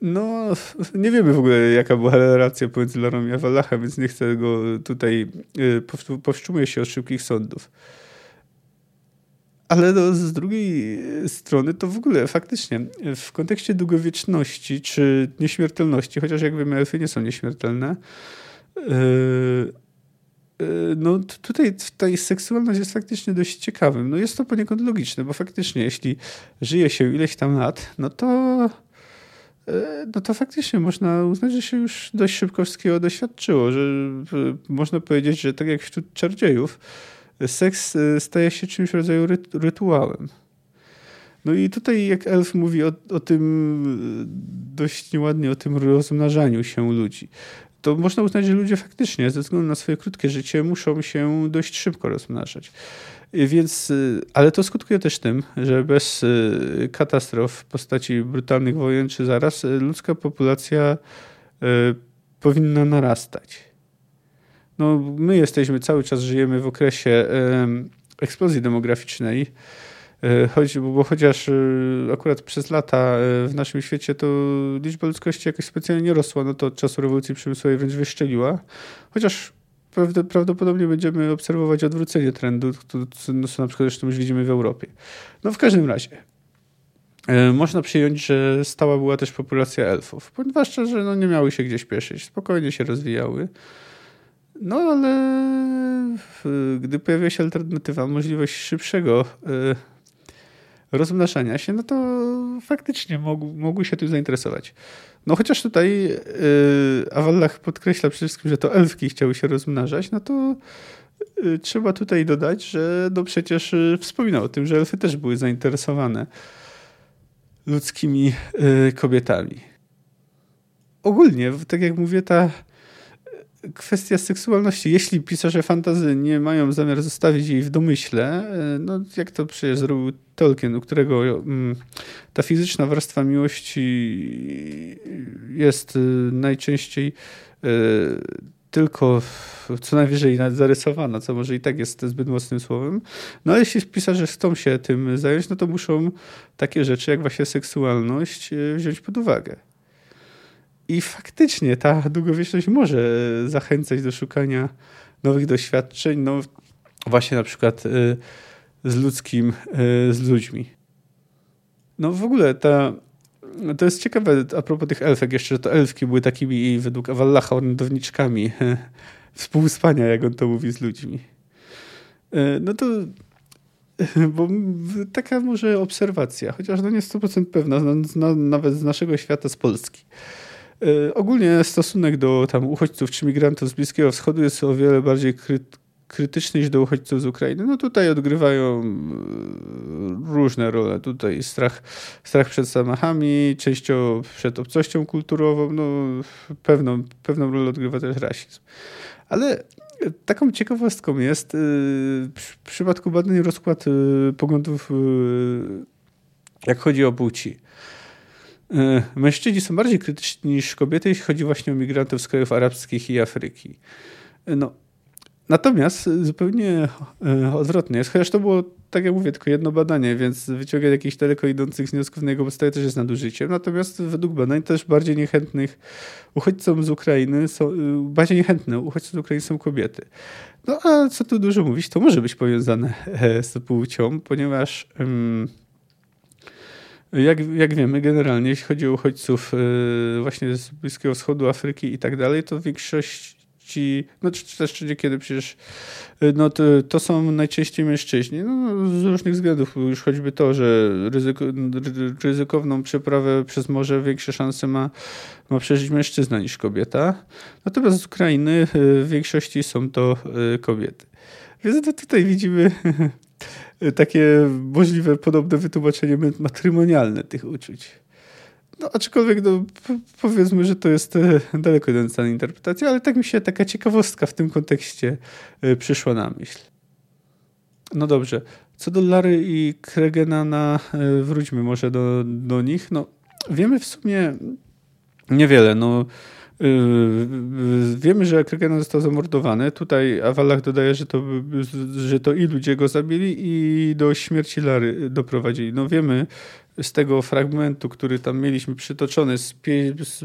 [SPEAKER 1] No, nie wiemy w ogóle, jaka była relacja pomiędzy Larą i Awalachem, więc nie chcę go tutaj, y, powstrzymuję się od szybkich sądów. Ale no, z drugiej strony to w ogóle faktycznie w kontekście długowieczności czy nieśmiertelności, chociaż jak wiemy, elfy nie są nieśmiertelne, no tutaj ta seksualność jest faktycznie dość ciekawym. No jest to poniekąd logiczne, bo faktycznie jeśli żyje się ileś tam lat, no to yy, no to faktycznie można uznać, że się już dość szybko wszystkiego doświadczyło, że można powiedzieć, że tak jak wśród czardziejów, seks staje się czymś rodzaju rytuałem. No i tutaj jak Elf mówi o, o tym dość nieładnie, o tym rozmnażaniu się ludzi, to można uznać, że ludzie faktycznie ze względu na swoje krótkie życie muszą się dość szybko rozmnażać. Y, więc, ale to skutkuje też tym, że bez katastrof w postaci brutalnych wojen czy zaraz ludzka populacja powinna narastać no, my jesteśmy, cały czas żyjemy w okresie eksplozji demograficznej. E, choć, bo chociaż e, akurat przez lata e, w naszym świecie to liczba ludzkości jakoś specjalnie nie rosła, no to od czasu rewolucji przemysłowej wręcz wyszczeliła. Chociaż prawdopodobnie będziemy obserwować odwrócenie trendu, no, co na przykład zresztą już widzimy w Europie. No w każdym razie. Można przyjąć, że stała była też populacja elfów, ponieważ że no, nie miały się gdzie śpieszyć, spokojnie się rozwijały. No ale gdy pojawia się alternatywa, możliwość szybszego rozmnażania się, no to faktycznie mógł, mogły się tym zainteresować. No chociaż tutaj yy, Awallach podkreśla przede wszystkim, że to elfki chciały się rozmnażać, no to y, trzeba tutaj dodać, że no przecież y, wspominał o tym, że elfy też były zainteresowane ludzkimi kobietami. Ogólnie, tak jak mówię, ta kwestia seksualności. Jeśli pisarze fantazy nie mają zamiar zostawić jej w domyśle, e, no jak to przecież zrobił Tolkien, u którego mm, ta fizyczna warstwa miłości jest e, najczęściej e, tylko co najwyżej zarysowana, co może i tak jest zbyt mocnym słowem. No ale jeśli pisarze chcą się tym zająć, no to muszą takie rzeczy jak właśnie seksualność wziąć pod uwagę. I faktycznie ta długowieczność może zachęcać do szukania nowych doświadczeń, no właśnie na przykład e, z ludzkim, e, z ludźmi. No w ogóle ta to jest ciekawe a propos tych elfek jeszcze, że to elfki były takimi według Awallacha orędowniczkami współspania, jak on to mówi z ludźmi. E, no to bo taka może obserwacja, chociaż no nie 100% pewna, nawet z naszego świata, z Polski. E, ogólnie stosunek do tam uchodźców czy migrantów z Bliskiego Wschodu jest o wiele bardziej krytyczny niż do uchodźców z Ukrainy. No tutaj odgrywają e, różne role. Tutaj strach, strach przed zamachami, częścią przed obcością kulturową, no pewną, pewną rolę odgrywa też rasizm. Ale taką ciekawostką jest y, w przypadku badań rozkład poglądów, jak chodzi o płci. Mężczyźni są bardziej krytyczni niż kobiety, jeśli chodzi właśnie o migrantów z krajów arabskich i Afryki. No, Natomiast zupełnie e, odwrotnie jest, chociaż to było, tak jak mówię, tylko jedno badanie, więc wyciąganie jakichś daleko idących wniosków na jego podstawie też jest nadużyciem. Natomiast według badań też bardziej niechętnych uchodźcom z Ukrainy są, e, bardziej niechętne uchodźcom z Ukrainy są kobiety. No a co tu dużo mówić, to może być powiązane e, z płcią, ponieważ jak, jak wiemy, generalnie jeśli chodzi o uchodźców właśnie z Bliskiego Wschodu, Afryki i tak dalej, to większość ci, no czy też kiedy przecież y, no to, to są najczęściej mężczyźni. No, z różnych względów, już choćby to, że ryzyko, ryzykowną przeprawę przez morze większe szanse ma, ma przeżyć mężczyzna niż kobieta. Natomiast z Ukrainy y, w większości są to y, kobiety. Więc tutaj widzimy takie możliwe podobne wytłumaczenie matrymonialne tych uczuć. No, aczkolwiek no, powiedzmy, że to jest e, daleko idąca interpretacja, ale tak mi się taka ciekawostka w tym kontekście e, przyszła na myśl. No dobrze. Co do Lary i Kregenana, e, wróćmy może do, do nich. No, wiemy w sumie niewiele. No, Wiemy, że Kregenan został zamordowany. Tutaj Awalach dodaje, że to, że to i ludzie go zabili i do śmierci Lary doprowadzili. No wiemy, z tego fragmentu, który tam mieliśmy przytoczony z, z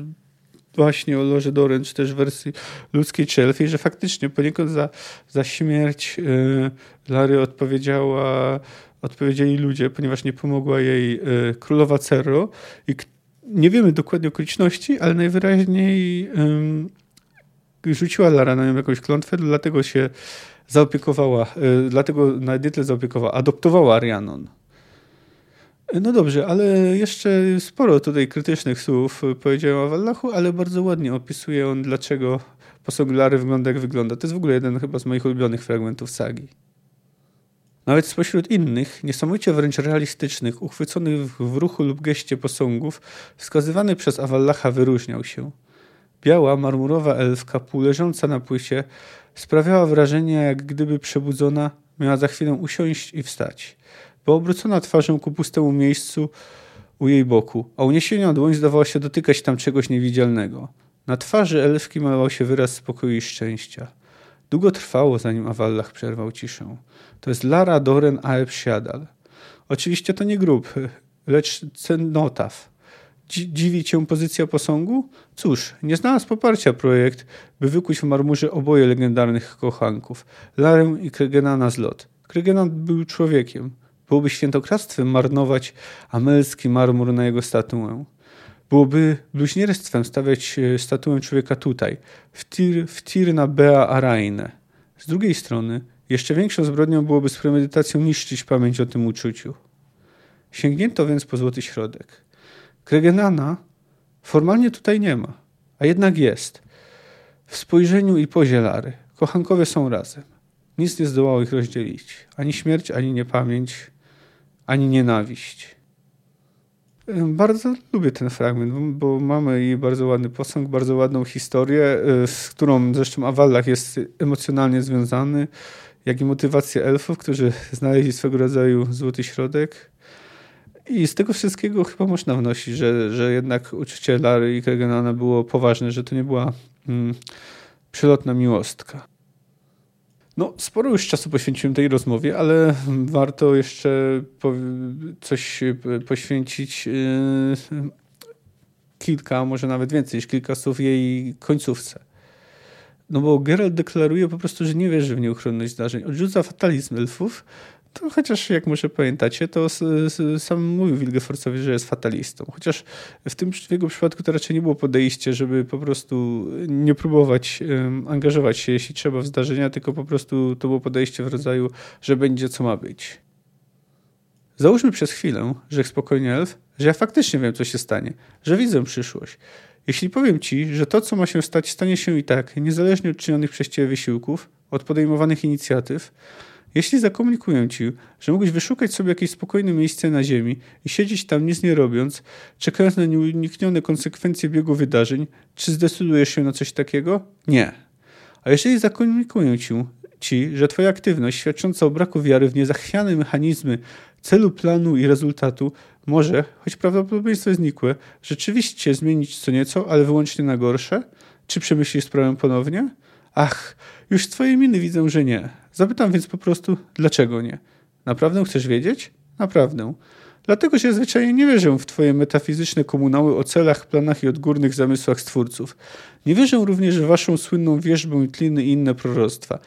[SPEAKER 1] właśnie o Loże Doren, czy też wersji ludzkiej czy że faktycznie poniekąd za, za śmierć y, Lary odpowiedziała, odpowiedzieli ludzie, ponieważ nie pomogła jej y, królowa Cerro i nie wiemy dokładnie okoliczności, ale najwyraźniej y, rzuciła Lara na nią jakąś klątwę, dlatego się zaopiekowała, y, dlatego na Edytle zaopiekowała, adoptowała Arianon. No dobrze, ale jeszcze sporo tutaj krytycznych słów powiedziałem o Wallachu, ale bardzo ładnie opisuje on, dlaczego posąg Lary wygląda jak wygląda. To jest w ogóle jeden chyba z moich ulubionych fragmentów sagi. Nawet spośród innych, niesamowicie wręcz realistycznych, uchwyconych w ruchu lub geście posągów, wskazywany przez Awallacha wyróżniał się. Biała, marmurowa elfka, półleżąca na płycie, sprawiała wrażenie, jak gdyby przebudzona, miała za chwilę usiąść i wstać była obrócona twarzą ku pustemu miejscu u jej boku, a uniesiona dłoń zdawała się dotykać tam czegoś niewidzialnego. Na twarzy elfki malował się wyraz spokoju i szczęścia. Długo trwało, zanim Awallach przerwał ciszę. To jest Lara Doren Aeb Siadal. Oczywiście to nie grób, lecz cenotaf. Dziwi cię pozycja posągu? Cóż, nie znalazł poparcia projekt, by wykuć w marmurze oboje legendarnych kochanków, Larę i Kregenana z lot. Kregenan był człowiekiem. Byłoby świętokradztwem marnować amelski marmur na jego statuę. Byłoby bluźnierstwem stawiać e, statuę człowieka tutaj, w tir, w Bea Araine. Z drugiej strony, jeszcze większą zbrodnią byłoby z premedytacją niszczyć pamięć o tym uczuciu. Sięgnięto więc po złoty środek. Kregenana formalnie tutaj nie ma, a jednak jest. W spojrzeniu i pozie Lary. Kochankowie są razem. Nic nie zdołało ich rozdzielić. Ani śmierć, ani niepamięć, ani nienawiść. Bardzo lubię ten fragment, bo mamy i bardzo ładny posąg, bardzo ładną historię, y, z którą zresztą Awallach jest emocjonalnie związany, jak i motywację elfów, którzy znaleźli swego rodzaju złoty środek. I z tego wszystkiego chyba można wnosić, że, że jednak uczucie Lary i Kregenana było poważne, że to nie była mm, Przelotna miłostka. No, sporo już czasu poświęciłem tej rozmowie, ale warto jeszcze coś poświęcić yy, kilka, może nawet więcej niż kilka słów jej końcówce. No bo Geralt deklaruje po prostu, że nie wierzy w nieuchronność zdarzeń. Odrzuca fatalizm elfów, to chociaż jak może pamiętacie, to sam mówił Wilgefortzowi, że jest fatalistą. Chociaż w tym w jego przypadku to raczej nie było podejście, żeby po prostu nie próbować um, angażować się, jeśli trzeba, w zdarzenia, tylko po prostu to było podejście w rodzaju, że będzie co ma być. Załóżmy przez chwilę, że spokojnie elf, że ja faktycznie wiem, co się stanie, że widzę przyszłość. Jeśli powiem ci, że to, co ma się stać, stanie się i tak, niezależnie od czynionych przez ciebie wysiłków, od podejmowanych inicjatyw, jeśli zakomunikuję ci, że mógłbyś wyszukać sobie jakieś spokojne miejsce na ziemi i siedzieć tam nic nie robiąc, czekając na nieuniknione konsekwencje biegu wydarzeń, czy zdecydujesz się na coś takiego? Nie. A jeżeli zakomunikuję ci, ci, że twoja aktywność świadcząca o braku wiary w niezachwiane mechanizmy celu, planu i rezultatu może, choć prawdopodobieństwo jest nikłe, rzeczywiście zmienić co nieco, ale wyłącznie na gorsze? Czy przemyślisz sprawę ponownie? Ach, już z twojej miny widzę, że nie. Zapytam więc po prostu, dlaczego nie? Naprawdę chcesz wiedzieć? Naprawdę. Dlatego, że zwyczajnie nie wierzę w twoje metafizyczne komunały o celach, planach i odgórnych zamysłach stwórców. Nie wierzę również w waszą słynną wierzbę i tliny i inne proroctwa.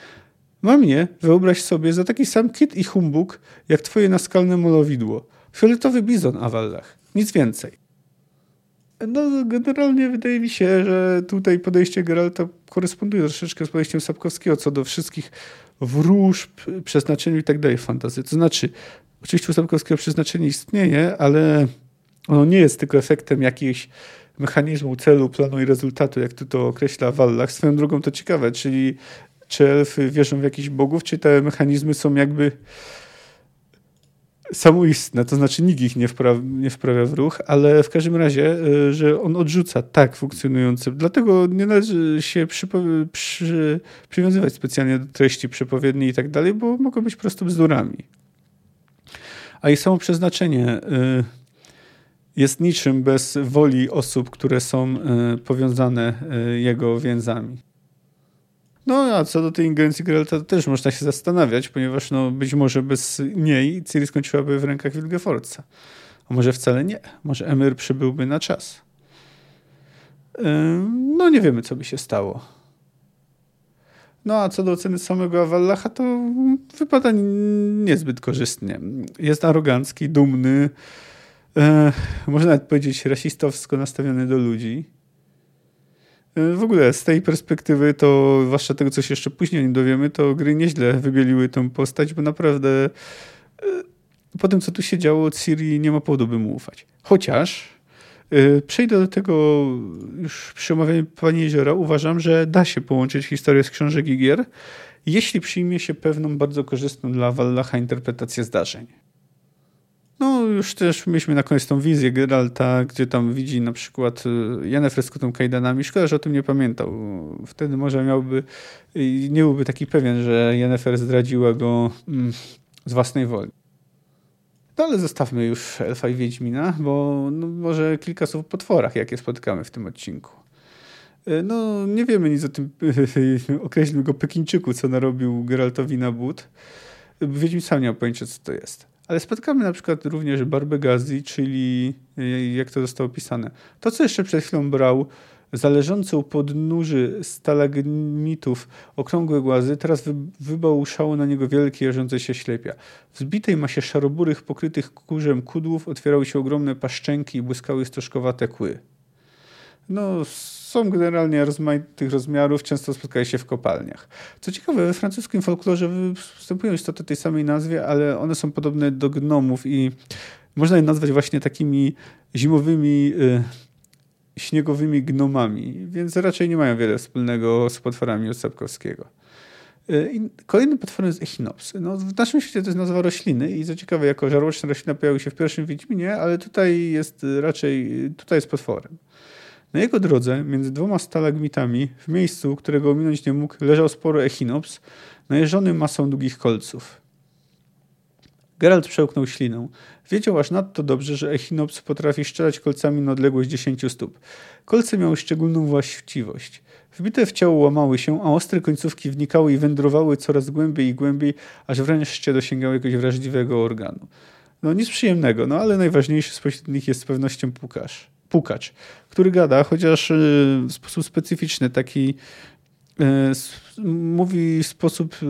[SPEAKER 1] Mam mnie, wyobraź sobie, za taki sam kit i humbug, jak twoje naskalne molowidło. Fioletowy bizon, Awallach. Nic więcej. No, generalnie wydaje mi się, że tutaj podejście Geralta koresponduje troszeczkę z podejściem Sapkowskiego co do wszystkich wróżb, przeznaczeniu i tak dalej fantazji. To znaczy, oczywiście u Sapkowskiego przeznaczenie istnieje, ale ono nie jest tylko efektem jakiejś mechanizmu, celu, planu i rezultatu, jak tu to określa Wallach. Swoją drogą to ciekawe, czyli czy elfy wierzą w jakichś bogów, czy te mechanizmy są jakby samoistne, to znaczy nikt ich nie wprawia, nie wprawia w ruch, ale w każdym razie, e, że on odrzuca tak funkcjonujący. Dlatego nie należy się przy, przywiązywać specjalnie do treści przepowiedni i tak dalej, bo mogą być prostu bzdurami. A ich samo przeznaczenie e, jest niczym bez woli osób, które są e, powiązane jego więzami. No a co do tej ingerencji Geralta, to też można się zastanawiać, ponieważ no, być może bez niej Ciri skończyłaby w rękach Wilgefortza. A może wcale nie. Może Emir przybyłby na czas. No nie wiemy, co by się stało. No a co do oceny samego Avallacha, to wypada niezbyt korzystnie. Jest arogancki, dumny, e, można nawet powiedzieć rasistowsko nastawiony do ludzi. W ogóle z tej perspektywy to, zwłaszcza tego, co się jeszcze później nie dowiemy, to gry nieźle wybieliły tę postać, bo naprawdę e, po tym, co tu się działo, Ciri nie ma powodu, by mu ufać. Chociaż e, przejdę do tego już przy omawianiu Pani Jeziora. Uważam, że da się połączyć historię z książek i gier, jeśli przyjmie się pewną bardzo korzystną dla Wallacha interpretację zdarzeń. No, już też mieliśmy na koniec tą wizję Geralta, gdzie tam widzi na przykład Yennefer z kutą kajdanami. Szkoda, że o tym nie pamiętał. Wtedy może miałby, nie byłby taki pewien, że Yennefer zdradziła go mm, z własnej woli. No ale zostawmy już Elfa i Wiedźmina, bo no, może kilka słów o potworach, jakie spotykamy w tym odcinku. Y, no, nie wiemy nic o tym, określmy go Pekińczyku, co narobił Geraltowi na but. Wiedźmin sam nie ma pojęcia, co to jest. Ale spotkamy na przykład również Barbegazi, czyli e, jak to zostało opisane. To, co jeszcze przed chwilą brał, zależący u podnóży stalagmitów okrągłe głazy, teraz wy, wybałuszało na niego wielkie jarzące się ślepia. W zbitej masie szaroburych, pokrytych kurzem kudłów otwierały się ogromne paszczęki i błyskały stożkowate kły. No, są generalnie rozmaitych rozmiarów, często spotkają się w kopalniach. Co ciekawe, we francuskim folklorze występują istoty tej samej nazwie, ale one są podobne do gnomów i można je nazwać właśnie takimi zimowymi, y, śniegowymi gnomami, więc raczej nie mają wiele wspólnego z potworami od Sapkowskiego. Y, I kolejnym potworem jest Echinops. No, w naszym świecie to jest nazwa rośliny i co ciekawe, jako żarłoczna roślina pojawił się w pierwszym Wiedźminie, ale tutaj jest raczej, tutaj jest potworem. Na jego drodze, między dwoma stalagmitami, w miejscu, którego ominąć nie mógł, leżał spory echinops, najeżony masą długich kolców. Geralt przełknął ślinę. Wiedział aż nadto dobrze, że Echinops potrafi strzelać kolcami na odległość 10 stóp. Kolce miały szczególną właściwość. Wbite w ciało łamały się, a ostre końcówki wnikały i wędrowały coraz głębiej i głębiej, aż wreszcie dosięgały jakiegoś wrażliwego organu. No nic przyjemnego, no ale najważniejszy spośród nich jest z pewnością pukacz, pukacz który gada, chociaż y, w sposób specyficzny, taki y, mówi w sposób y,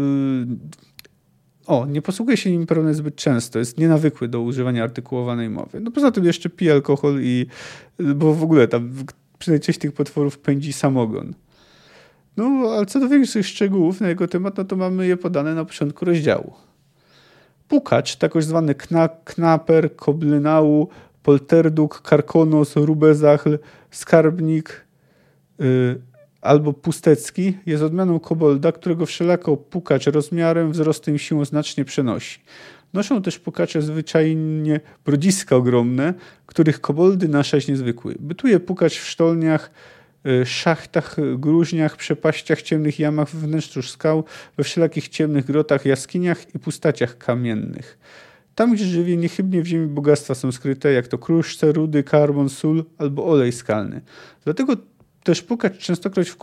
[SPEAKER 1] o, nie posługuje się nim pewnie zbyt często, jest nienawykły do używania artykułowanej mowy. No poza tym jeszcze pije alkohol i, bo w ogóle tam przynajmniej część tych potworów pędzi samogon. No, ale co do większych szczegółów na jego temat, no to mamy je podane na początku rozdziału. Pukacz, tak zwany kna, knaper, koblynału, polterduk, karkonos, rubezachl, skarbnik yy, albo pustecki jest odmianą kobolda, którego wszelako pukacz rozmiarem, wzrostem i siłą znacznie przenosi. Noszą też pukacze zwyczajnie brodziska ogromne, których koboldy naszaść niezwykły. Bytuje pukacz w sztolniach, y, szachtach, gruźniach, przepaściach, ciemnych jamach, we wnętrzu skał, we wszelakich ciemnych grotach, jaskiniach i pustaciach kamiennych. Tam, gdzie żywie niechybnie w ziemi bogactwa są skryte, jak to kruszce, rudy, karbon, sól albo olej skalny. Dlatego też pukać częstokroć w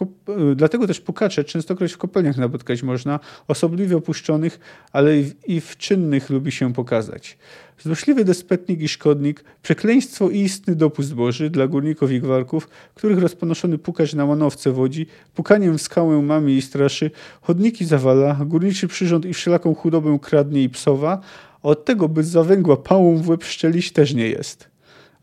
[SPEAKER 1] y, dlatego też pukacze częstokroć w kopalniach napotkać można, osobliwie opuszczonych, ale i w czynnych lubi się pokazać. Złośliwy despetnik i szkodnik, przekleństwo i istny dopust boży dla górników i gwarków, których rozponoszony pukacz na manowce wodzi, pukaniem w skałę mami i straszy, chodniki zawala, górniczy przyrząd i wszelaką chudobę kradnie i psowa, a od tego by zawęgła pałą w łeb szczelić też nie jest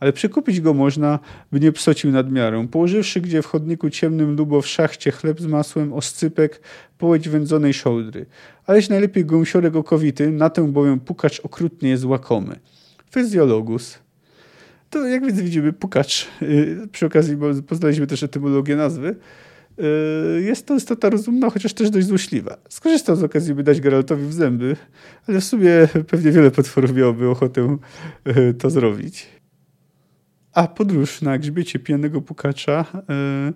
[SPEAKER 1] ale przekupić go można, by nie psocił nadmiarą. Położywszy gdzie w chodniku ciemnym lubo w szachcie chleb z masłem, oscypek, połeć wędzonej szołdry. Aleś najlepiej gąsiorek okowity, na tę bowiem pukacz okrutnie jest łakomy. Fizjologus. To jak więc widzimy, pukacz, yy, przy okazji poznaliśmy też etymologię nazwy, jest to istota rozumna, chociaż też dość złośliwa. Skorzystał z okazji, by dać Geraltowi w zęby, ale w sumie pewnie wiele potworów miałoby ochotę yy, to zrobić. A podróż na grzbiecie pijanego pukacza e,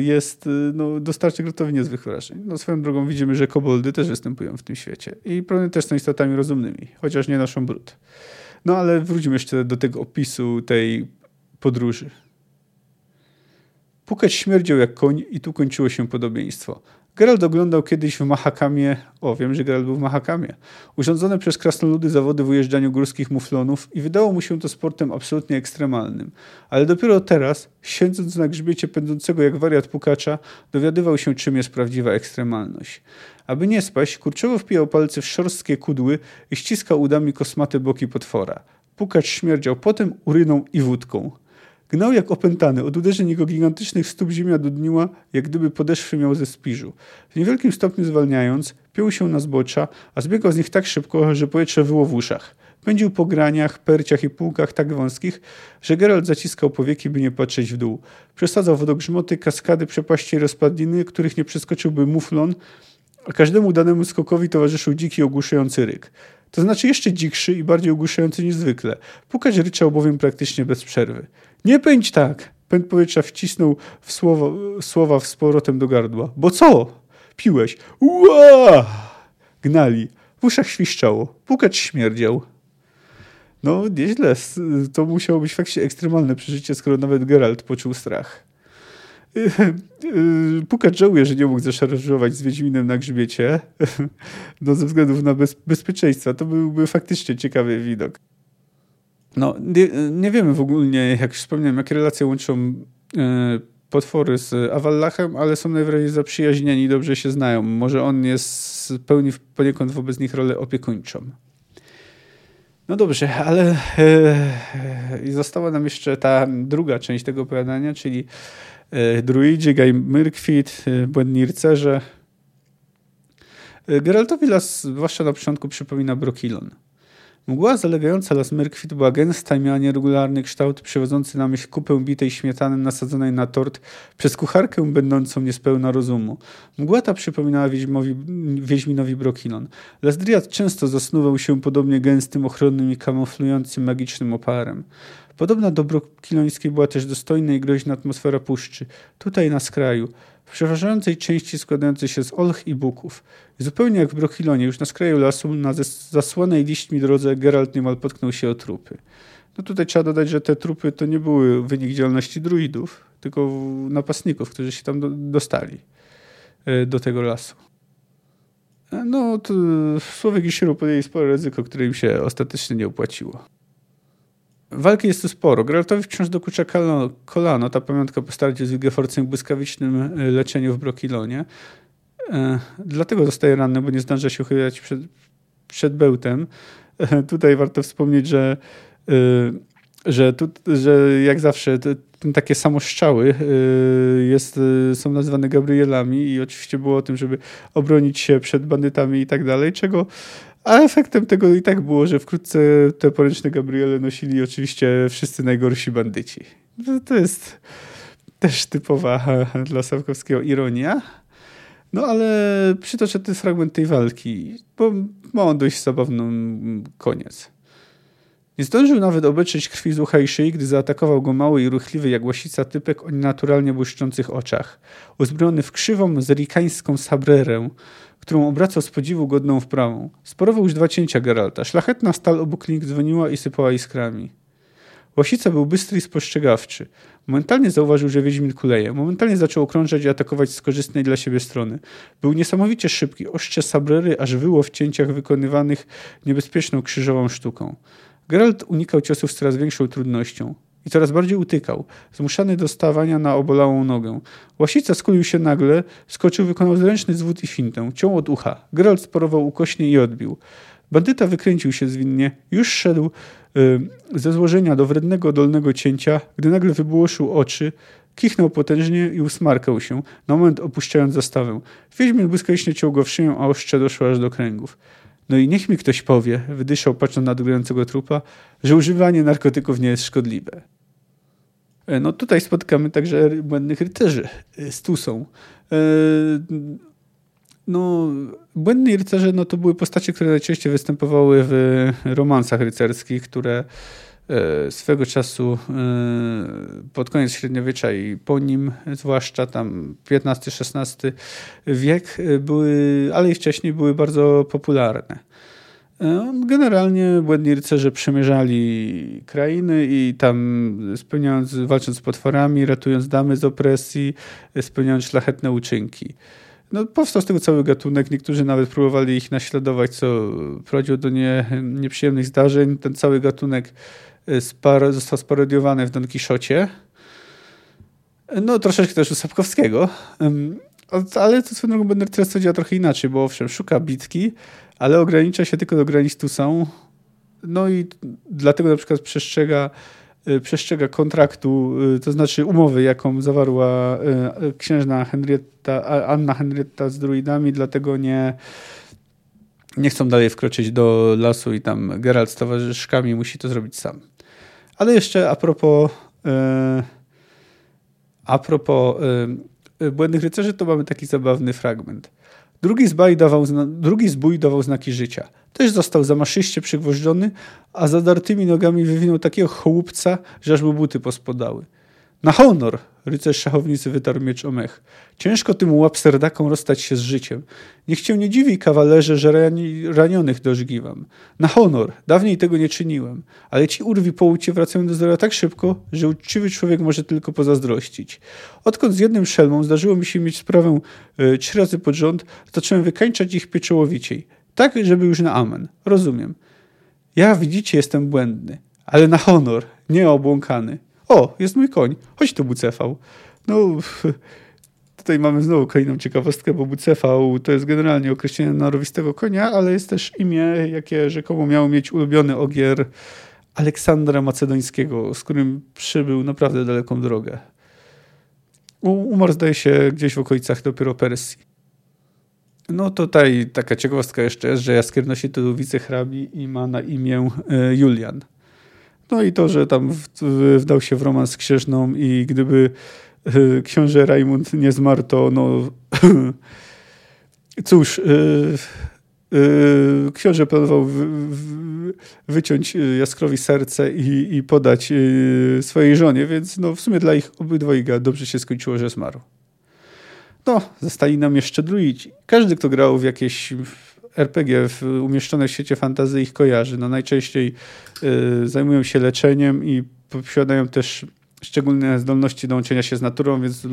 [SPEAKER 1] jest, no, dostarczy grotowi niezwykłych wrażeń. No, swoją drogą widzimy, że koboldy też występują w tym świecie i pewnie też są istotami rozumnymi, chociaż nie naszą brud. No ale wróćmy jeszcze do tego opisu tej podróży. Pukacz śmierdział jak koń i tu kończyło się podobieństwo. Gerald oglądał kiedyś w Mahakamie, o wiem, że Gerald był w Mahakamie, urządzone przez krasnoludy zawody w ujeżdżaniu górskich muflonów i wydało mu się to sportem absolutnie ekstremalnym. Ale dopiero teraz, siedząc na grzbiecie pędzącego jak wariat pukacza, dowiadywał się, czym jest prawdziwa ekstremalność. Aby nie spaść, kurczowo wpijał palce w szorstkie kudły i ściskał udami kosmate boki potwora. Pukacz śmierdział potem, uryną i wódką. Gnał jak opętany, od uderzeń jego gigantycznych stóp ziemia dudniła, jak gdyby podeszwy miał ze spiżu. W niewielkim stopniu zwalniając, piął się na zbocza, a zbiegał z nich tak szybko, że powietrze wyło w uszach. Pędził po graniach, perciach i półkach tak wąskich, że Geralt zaciskał powieki, by nie patrzeć w dół. Przesadzał wodogrzmoty, kaskady, przepaści i rozpadliny, których nie przeskoczyłby muflon, a każdemu danemu skokowi towarzyszył dziki ogłuszający ryk. To znaczy jeszcze dzikszy i bardziej ogłuszający niż zwykle. Pukać ryczał bowiem praktycznie bez przerwy. Nie pędź tak! Pęd powietrza wcisnął w słowo, słowa z powrotem do gardła. Bo co? Piłeś. Ua! Gnali. W uszach świszczało. Pukacz śmierdział. No, nieźle. To musiało być faktycznie ekstremalne przeżycie, skoro nawet Geralt poczuł strach. Pukacz żałuje, że nie mógł zaszarżować z Wiedźminem na grzbiecie. No, ze względów na bez, bezpieczeństwo. To byłby faktycznie ciekawy widok. No, nie, nie wiemy w ogóle, jak już wspomniałem, jakie relacje łączą e, potwory z Awallachem, ale są najwyraźniej zaprzyjaźnieni i dobrze się znają. Może on jest pełni poniekąd wobec nich rolę opiekuńczą. No dobrze, ale e, została nam jeszcze ta druga część tego opowiadania, czyli e, druidzi, Gaj Myrkwit, błędni rycerze. Geraltowi las, zwłaszcza na początku, przypomina Brokilon. Mgła zalegająca las Myrkwit była gęsta i miała nieregularny kształt, przywodzący na myśl kupę bitej śmietany nasadzonej na tort przez kucharkę będącą niespełna rozumu. Mgła ta przypominała Wiedźmowi, Wiedźminowi Brokilon. Las Driad często zasnuwał się podobnie gęstym, ochronnym i kamuflującym magicznym oparem. Podobna do brokilońskiej była też dostojna i groźna atmosfera puszczy. Tutaj na skraju. W przeważającej części składającej się z olch i buków. zupełnie jak w Brochilonie, już na skraju lasu, na zasłanej liśćmi drodze, Geralt niemal potknął się o trupy. No tutaj trzeba dodać, że te trupy to nie były wynik działalności druidów, tylko napastników, którzy się tam dostali e, do tego lasu. E, no, to Słowik i Siru podjęli spore ryzyko, które im się ostatecznie nie opłaciło. Walki jest tu sporo. Geraltowi wciąż dokucza kolano, kolano ta pamiątka po starciu z Wilgeforcem błyskawicznym e, leczeniu w Brokilonie. E, dlatego zostaje ranny, bo nie zdąża się uchylać przed, przed bełtem. E, tutaj warto wspomnieć, że, że, tu, że jak zawsze te, takie samoszczały jest, są nazywane Gabrielami i oczywiście było o tym, żeby obronić się przed bandytami i tak dalej, czego a efektem tego i tak było, że wkrótce te poręczne Gabriele nosili oczywiście wszyscy najgorsi bandyci. To jest też typowa dla Sapkowskiego ironia. No ale przytoczę ten fragment tej walki, bo ma on dość zabawny koniec. Nie zdążył nawet obejrzeć krwi z ucha i szyi, gdy zaatakował go mały i ruchliwy jak łasica typek o naturalnie błyszczących oczach. Uzbrojony w krzywą zerikańską sabrerę, którą obracał z podziwu godną wprawą. Sporował już dwa cięcia Geralta. Szlachetna stal obok nich dzwoniła i sypała iskrami. Łasica był bystry i spostrzegawczy. Momentalnie zauważył, że Wiedźmin kuleje. Momentalnie zaczął okrążać i atakować z korzystnej dla siebie strony. Był niesamowicie szybki. Ostrze sabrery aż wyło w cięciach wykonywanych niebezpieczną krzyżową sztuką. Geralt unikał ciosów z coraz większą trudnością i coraz bardziej utykał, zmuszany do stawania na obolałą nogę. Łasica skulił się nagle, skoczył, wykonał zręczny zwód i fintę. Ciął od ucha. Geralt sporował ukośnie i odbił. Bandyta wykręcił się zwinnie, już szedł y, ze złożenia do wrednego dolnego cięcia, gdy nagle wybłoszył oczy, kichnął potężnie i usmarkał się, na moment opuszczając zastawę. Wiedźmin błyskawicznie ciął go w szyję, a ostrze doszło aż do kręgów. No i niech mi ktoś powie, wydyszał patrząc na drgającego trupa, że używanie narkotyków nie jest szkodliwe. E, no tutaj spotkamy także błędnych rycerzy e, z Tusą. E, no, błędni rycerze no, to były postacie, które najczęściej występowały w romansach rycerskich, które swego czasu pod koniec średniowiecza i po nim, zwłaszcza tam XV-XVI wiek, były, ale i wcześniej były bardzo popularne. E, generalnie błędni rycerze przemierzali krainy i tam spełniając, walcząc z potworami, ratując damy z opresji, spełniając szlachetne uczynki. No, powstał z tego cały gatunek. Niektórzy nawet próbowali ich naśladować, co prowadziło do nie, nieprzyjemnych zdarzeń. Ten cały gatunek e, spar został sparodiowany w Don Quixocie. No, troszeczkę też u Sapkowskiego. Ale to swoją drogą Rycerstwo działa trochę inaczej, bo owszem, szuka bitki, ale ogranicza się tylko do granic tu są. No i dlatego na przykład przestrzega, y, przestrzega kontraktu, y, to znaczy umowy, jaką zawarła y, księżna Henrietta, Anna Henrietta z druidami, dlatego nie, nie chcą dalej wkroczyć do lasu i tam Geralt z towarzyszkami musi to zrobić sam. Ale jeszcze a propos a propos Błędnych Rycerzy, to mamy taki zabawny fragment. Drugi, zbój dawał, drugi zbój dawał znaki życia. Też został zamaszyście przygwożdżony, a zadartymi nogami wywinął takiego chłupca, że aż mu buty pospodały. Na honor! Rycerz szachownicy wytarł miecz o mech. Ciężko tym łapserdakom rozstać się z życiem. Niech cię nie dziwi, kawalerze, że rani, ranionych dożgiwam. Na honor! Dawniej tego nie czyniłem. Ale ci urwi po ucie wracają do zdrowia tak szybko, że uczciwy człowiek może tylko pozazdrościć. Odkąd z jednym szelmą zdarzyło mi się mieć sprawę y, trzy razy pod rząd, zacząłem wykańczać ich pieczołowiciej. Tak, żeby już na amen. Rozumiem. Ja, widzicie, jestem błędny. Ale na honor, nie obłąkany. O, jest mój koń, chodź tu Bucefał. No, tutaj mamy znowu kolejną ciekawostkę, bo Bucefał to jest generalnie określenie narowistego konia, ale jest też imię, jakie rzekomo miał mieć ulubiony ogier Aleksandra Macedońskiego, z którym przybył naprawdę daleką drogę. Umarł zdaje się gdzieś w okolicach dopiero Persji. No tutaj taka ciekawostka jeszcze jest, że Jaskier nosi tytuł wicehrabi i ma na imię e, Julian. No i to, że tam wdał się w romans z księżną i gdyby e, książę Rajmund nie zmarł, to no cóż, e, e, książę planował wyciąć Jaskrowi serce i, i podać swojej żonie, więc no w sumie dla ich obydwojga dobrze się skończyło, że zmarł. no, zostali nam jeszcze druidzi. Każdy, kto grał w jakieś RPG umieszczone w świecie fantazy ich kojarzy. No, najczęściej y, zajmują się leczeniem i posiadają też szczególne zdolności do łączenia się z naturą, więc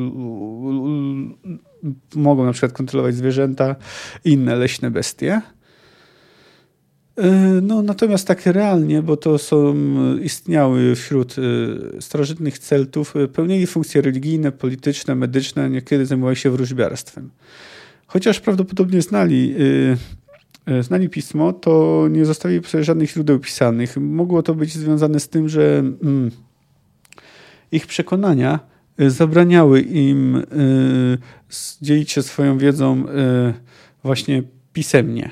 [SPEAKER 1] mogą na przykład kontrolować zwierzęta i inne leśne bestie. E, no, natomiast tak realnie, bo to są istniały wśród e, starożytnych Celtów, pełnili funkcje religijne, polityczne, medyczne, niekiedy zajmowali się wróżbiarstwem. Chociaż prawdopodobnie znali, znali pismo, to nie zostawili sobie żadnych źródeł pisanych. Mogło to być związane z tym, że mm, ich przekonania zabraniały im dzielić się swoją wiedzą właśnie pisemnie.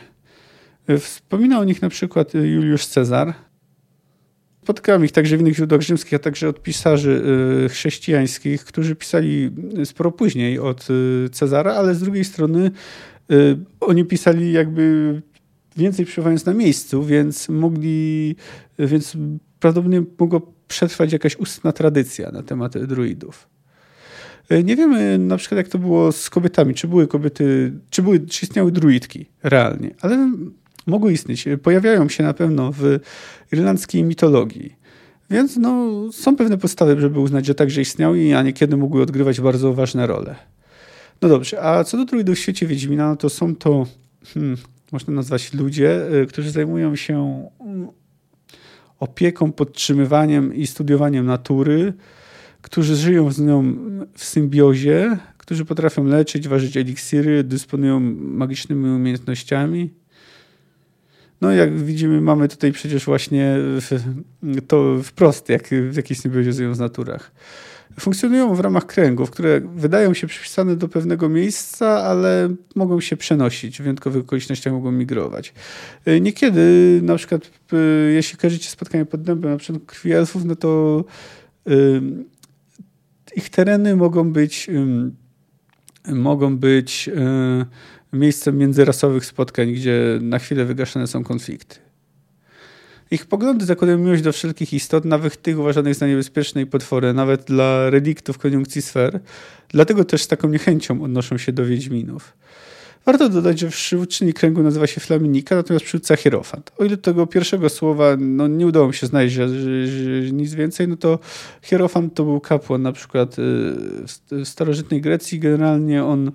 [SPEAKER 1] Wspomina o nich na przykład Juliusz Cezar. Spotkałem ich także w innych źródłach rzymskich, a także od pisarzy y, chrześcijańskich, którzy pisali sporo później od y, Cezara, ale z drugiej strony y, oni pisali jakby więcej przebywając na miejscu, więc mogli, więc prawdopodobnie mogła przetrwać jakaś ustna tradycja na temat druidów. Nie wiemy na przykład, jak to było z kobietami. Czy były kobiety, czy, były, czy istniały druidki realnie, ale mogły istnieć. Pojawiają się na pewno w irlandzkiej mitologii. Więc no, są pewne podstawy, żeby uznać, że także istniały, a niekiedy mogły odgrywać bardzo ważne role. No dobrze, a co do w świecie Wiedźmina, no to są to, hmm, można nazwać ludzie, y, którzy zajmują się mm, opieką, podtrzymywaniem i studiowaniem natury, którzy żyją z nią w symbiozie, którzy potrafią leczyć, ważyć eliksiry, dysponują magicznymi umiejętnościami, no jak widzimy, mamy tutaj przecież właśnie to wprost, jak w jakiejś symbiozie z naturach. Funkcjonują w ramach kręgów, które wydają się przypisane do pewnego miejsca, ale mogą się przenosić, w wyjątkowych okolicznościach mogą migrować. Niekiedy, na przykład, jeśli kojarzycie spotkanie pod dębem, na przykład krwi elfów, no to ich tereny mogą być mogą być miejscem międzyrasowych spotkań, gdzie na chwilę wygaszane są konflikty. Ich poglądy zakładają miłość do wszelkich istot, nawet tych uważanych za niebezpieczne i potwory, nawet dla reliktów koniunkcji sfer. Dlatego też z taką niechęcią odnoszą się do Wiedźminów. Warto dodać, że przywódczyni kręgu nazywa się Flaminika, natomiast przywódca Hierofant. O ile tego pierwszego słowa no, nie udało mi się znaleźć że, że, że nic więcej, no to Hierofant to był kapłan na przykład y, w starożytnej Grecji. Generalnie on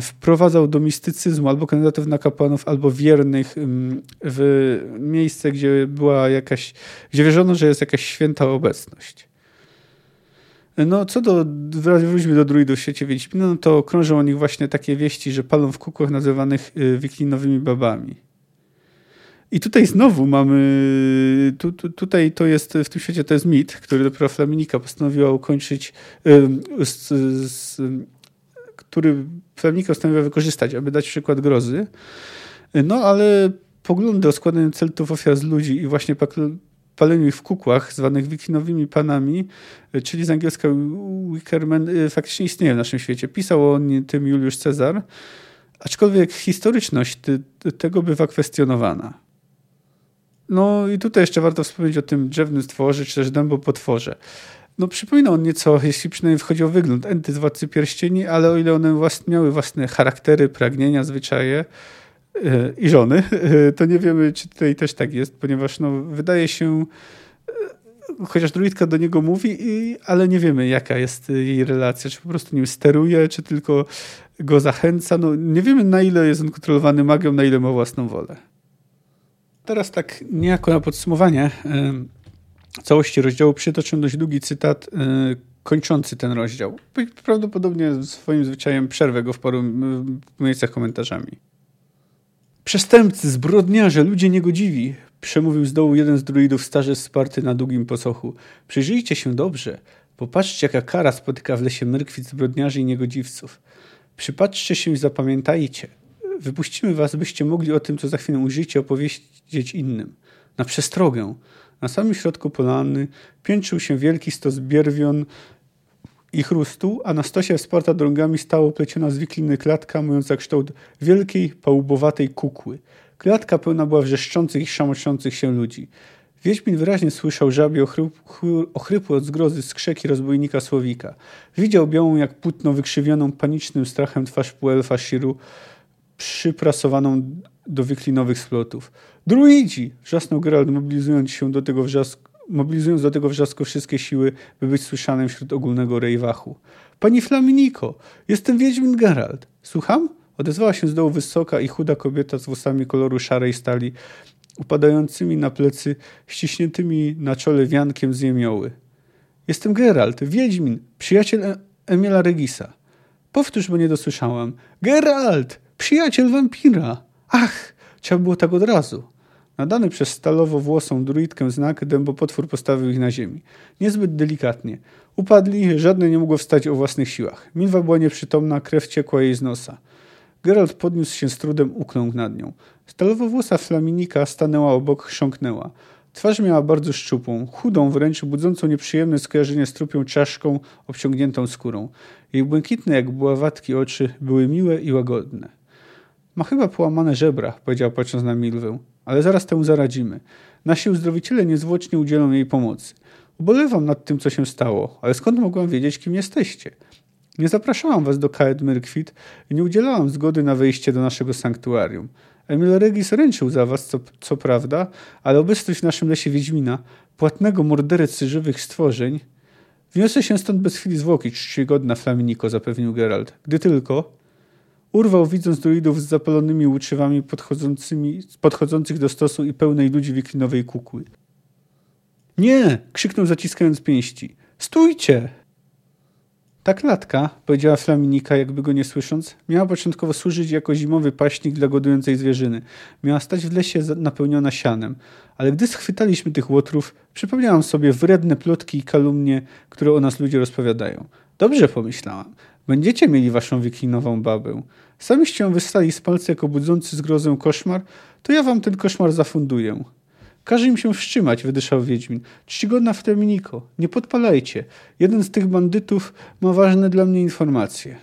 [SPEAKER 1] wprowadzał do mistycyzmu albo kandydatów na kapłanów, albo wiernych w miejsce, gdzie była jakaś, gdzie wierzono, że jest jakaś święta obecność. No, co do, wróćmy do druidów świecie Wiedźmina, no to krążą o nich właśnie takie wieści, że palą w kukłach nazywanych y, wiklinowymi babami. I tutaj znowu mamy, tu, tu, tutaj to jest, w tym świecie to jest mit, który dopiero Flaminika postanowiła ukończyć z, z, który Fleming postanowił wykorzystać, aby dać przykład grozy. No ale poglądy o składaniu celtów ofiar z ludzi i właśnie paleniu ich w kukłach, zwanych wikinowymi panami, czyli z angielska Wickerman, y, faktycznie istnieje w naszym świecie. Pisał o tym Juliusz Cezar, aczkolwiek historyczność tego bywa kwestionowana. No i tutaj jeszcze warto wspomnieć o tym drzewnym stworze, czy też dębo potworze. No przypomina on nieco, jeśli przynajmniej wchodzi o wygląd, enty z Władcy Pierścieni, ale o ile one własne, miały własne charaktery, pragnienia, zwyczaje yy, i żony, yy, to nie wiemy, czy tutaj też tak jest, ponieważ no, wydaje się, yy, chociaż druidka do niego mówi, i, ale nie wiemy, jaka jest jej relacja, czy po prostu nim steruje, czy tylko go zachęca. No, nie wiemy, na ile jest on kontrolowany magią, na ile ma własną wolę. Teraz tak niejako na podsumowanie całości rozdziału przytoczę dość długi cytat y, kończący ten rozdział. Prawdopodobnie swoim zwyczajem przerwę go w paru miejscach komentarzami. Przestępcy, zbrodniarze, ludzie niegodziwi, przemówił z dołu jeden z druidów starzy wsparty na długim pocochu. Przyjrzyjcie się dobrze. Popatrzcie, jaka kara spotyka w lesie mrkwic zbrodniarzy i niegodziwców. Przypatrzcie się i zapamiętajcie. Wypuścimy was, byście mogli o tym, co za chwilę ujrzycie, opowiedzieć innym. Na przestrogę. Na samym środku polany piętrzył się wielki stos bierwion i chrustu, a na stosie wsparta drągami stało pleciona z wikliny klatka, mająca kształt wielkiej, pałubowatej kukły. Klatka pełna była wrzeszczących i szamoczących się ludzi. Wiedźmin wyraźnie słyszał żabie ochrypły od zgrozy skrzeki rozbójnika Słowika. Widział białą jak płótno wykrzywioną panicznym strachem twarz półelfa Shiru, przyprasowaną do wyklinowych splotów. Druidzi! Wrzasnął Geralt, mobilizując się do tego wrzasku, mobilizując do tego wrzasku wszystkie siły, by być słyszanym wśród ogólnego rejwachu. Pani Flaminiko, jestem Wiedźmin Geralt. Słucham? Odezwała się z dołu wysoka i chuda kobieta z włosami koloru szarej stali, upadającymi na plecy, ściśniętymi na czole wiankiem z jemioły. Jestem Geralt, Wiedźmin, przyjaciel e Emila Regisa. Powtórz, bo nie dosłyszałam. Geralt, przyjaciel wampira. Ach, trzeba było tak od razu. Nadany przez stalowo-włosą druidkę znak dębopotwór postawił ich na ziemi. Niezbyt delikatnie. Upadli, żadne nie mogło wstać o własnych siłach. Milwa była nieprzytomna, krew ciekła jej z nosa. Geralt podniósł się z trudem, ukląkł nad nią. Stalowo-włosa flaminika stanęła obok, chrząknęła. Twarz miała bardzo szczupłą, chudą wręcz, budzącą nieprzyjemne skojarzenie z trupią czaszką obciągniętą skórą. Jej błękitne jak buławatki oczy były miłe i łagodne. Ma chyba połamane żebra, powiedział patrząc na Milwę, ale zaraz temu zaradzimy. Nasi uzdrowiciele niezwłocznie udzielą jej pomocy. Ubolewam nad tym, co się stało, ale skąd mogłam wiedzieć, kim jesteście? Nie zapraszałam was do Kaed Myrkwit i nie udzielałam zgody na wejście do naszego sanktuarium. Emil Regis ręczył za was, co, co prawda, ale obecność w naszym lesie Wiedźmina, płatnego mordercy żywych stworzeń, wniosę się stąd bez chwili zwłoki, czcigodna Flaminiko, zapewnił Geralt. Gdy tylko urwał, widząc druidów z zapalonymi łuczywami podchodzącymi, podchodzących do stosu i pełnej ludzi wiklinowej kukły. Nie! krzyknął zaciskając pięści. Stójcie! Ta klatka, powiedziała Flaminika, jakby go nie słysząc, miała początkowo służyć jako zimowy paśnik dla godującej zwierzyny. Miała stać w lesie napełniona sianem. Ale gdy schwytaliśmy tych łotrów, przypomniałam sobie wredne plotki i kalumnie, które o nas ludzie rozpowiadają. Dobrze pomyślałam. Będziecie mieli waszą wiklinową babę. Samiście ją wystali z palca jako budzący zgrozę koszmar, to ja wam ten koszmar zafunduję. Każe im się wstrzymać, wydyszał Wiedźmin. Czcigodna Flaminiko, nie podpalajcie. Jeden z tych bandytów ma ważne dla mnie informacje.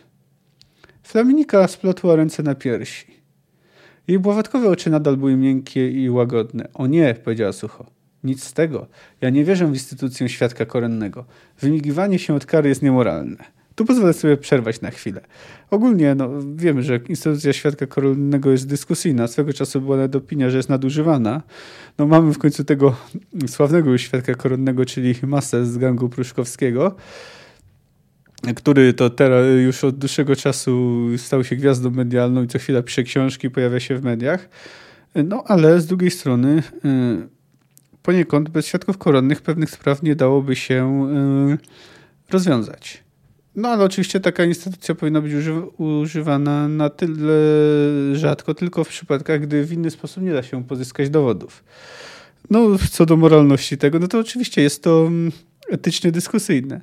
[SPEAKER 1] Flaminika splotła ręce na piersi. Jej bławatkowe oczy nadal były miękkie i łagodne. O nie, powiedziała sucho. Nic z tego. Ja nie wierzę w instytucję świadka koronnego. Wymigiwanie się od kary jest niemoralne. Tu pozwolę sobie przerwać na chwilę. Ogólnie no, wiemy, że instytucja świadka koronnego jest dyskusyjna. Swego czasu była nawet opinia, że jest nadużywana. No, mamy w końcu tego sławnego już świadka koronnego, czyli masę z gangu pruszkowskiego który to teraz już od dłuższego czasu stał się gwiazdą medialną i co chwila pisze książki, pojawia się w mediach. No ale z drugiej strony y, poniekąd bez świadków koronnych pewnych spraw nie dałoby się y, rozwiązać. No ale oczywiście taka instytucja powinna być używana na tyle rzadko, tylko w przypadkach, gdy w inny sposób nie da się pozyskać dowodów. No, co do moralności tego, no to oczywiście jest to mm, etycznie dyskusyjne.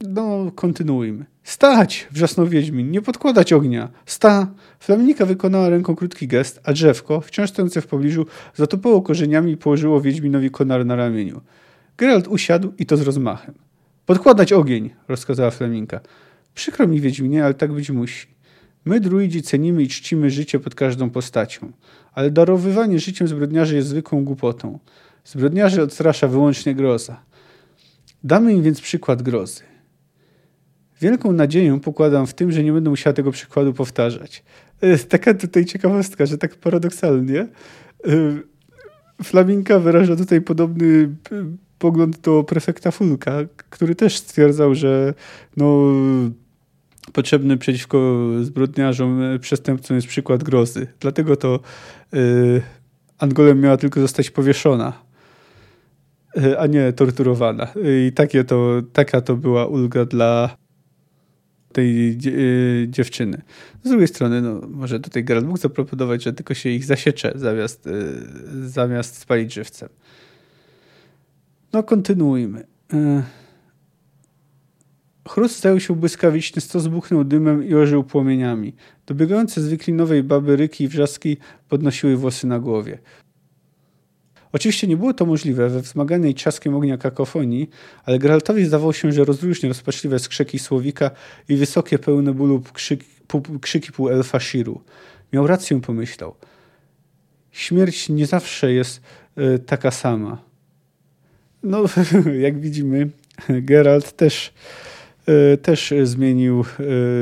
[SPEAKER 1] No, kontynuujmy. Stać! wrzasnął Wiedźmin. Nie podkładać ognia. Sta! Flaminika wykonała ręką krótki gest, a drzewko, wciąż stojące w pobliżu, zatopało korzeniami i położyło Wiedźminowi konar na ramieniu. Geralt usiadł i to z rozmachem. Podkładać ogień, rozkazała Fleminka. Przykro mi, Wiedźminie, ale tak być musi. My, druidzi, cenimy i czcimy życie pod każdą postacią, ale darowywanie życiem zbrodniarzy jest zwykłą głupotą. Zbrodniarzy odstrasza wyłącznie groza. Damy im więc przykład grozy. Wielką nadzieję pokładam w tym, że nie będę musiała tego przykładu powtarzać. E, taka tutaj ciekawostka, że tak paradoksalnie e, Flaminka wyraża tutaj podobny pogląd do prefekta Fulka, który też stwierdzał, że no, potrzebny przeciwko zbrodniarzom, e, przestępcom jest przykład grozy. Dlatego to y, Angolem miała tylko zostać powieszona, y, a nie torturowana. I takie to, taka to była ulga dla tej dziewczyny. Z drugiej strony, no, może tutaj Geralt mógł zaproponować, że tylko się ich zasiecze zamiast, zamiast spalić żywcem. No, kontynuujmy. E, chrust stał się błyskawiczny, stos zbuchnął dymem i ożył płomieniami. Dobiegające z wiklinowej baby ryki i wrzaski podnosiły włosy na głowie. Oczywiście nie było to możliwe we wzmaganej trzaskiem ognia kakofonii, ale Geraltowi zdawało się, że rozróżni rozpaczliwe skrzeki słowika i wysokie, pełne bólu krzyki, pół, krzyki pół elfa Shiru. Miał rację, pomyślał. Śmierć nie zawsze jest taka sama. No, jak widzimy, Geralt też, też zmienił,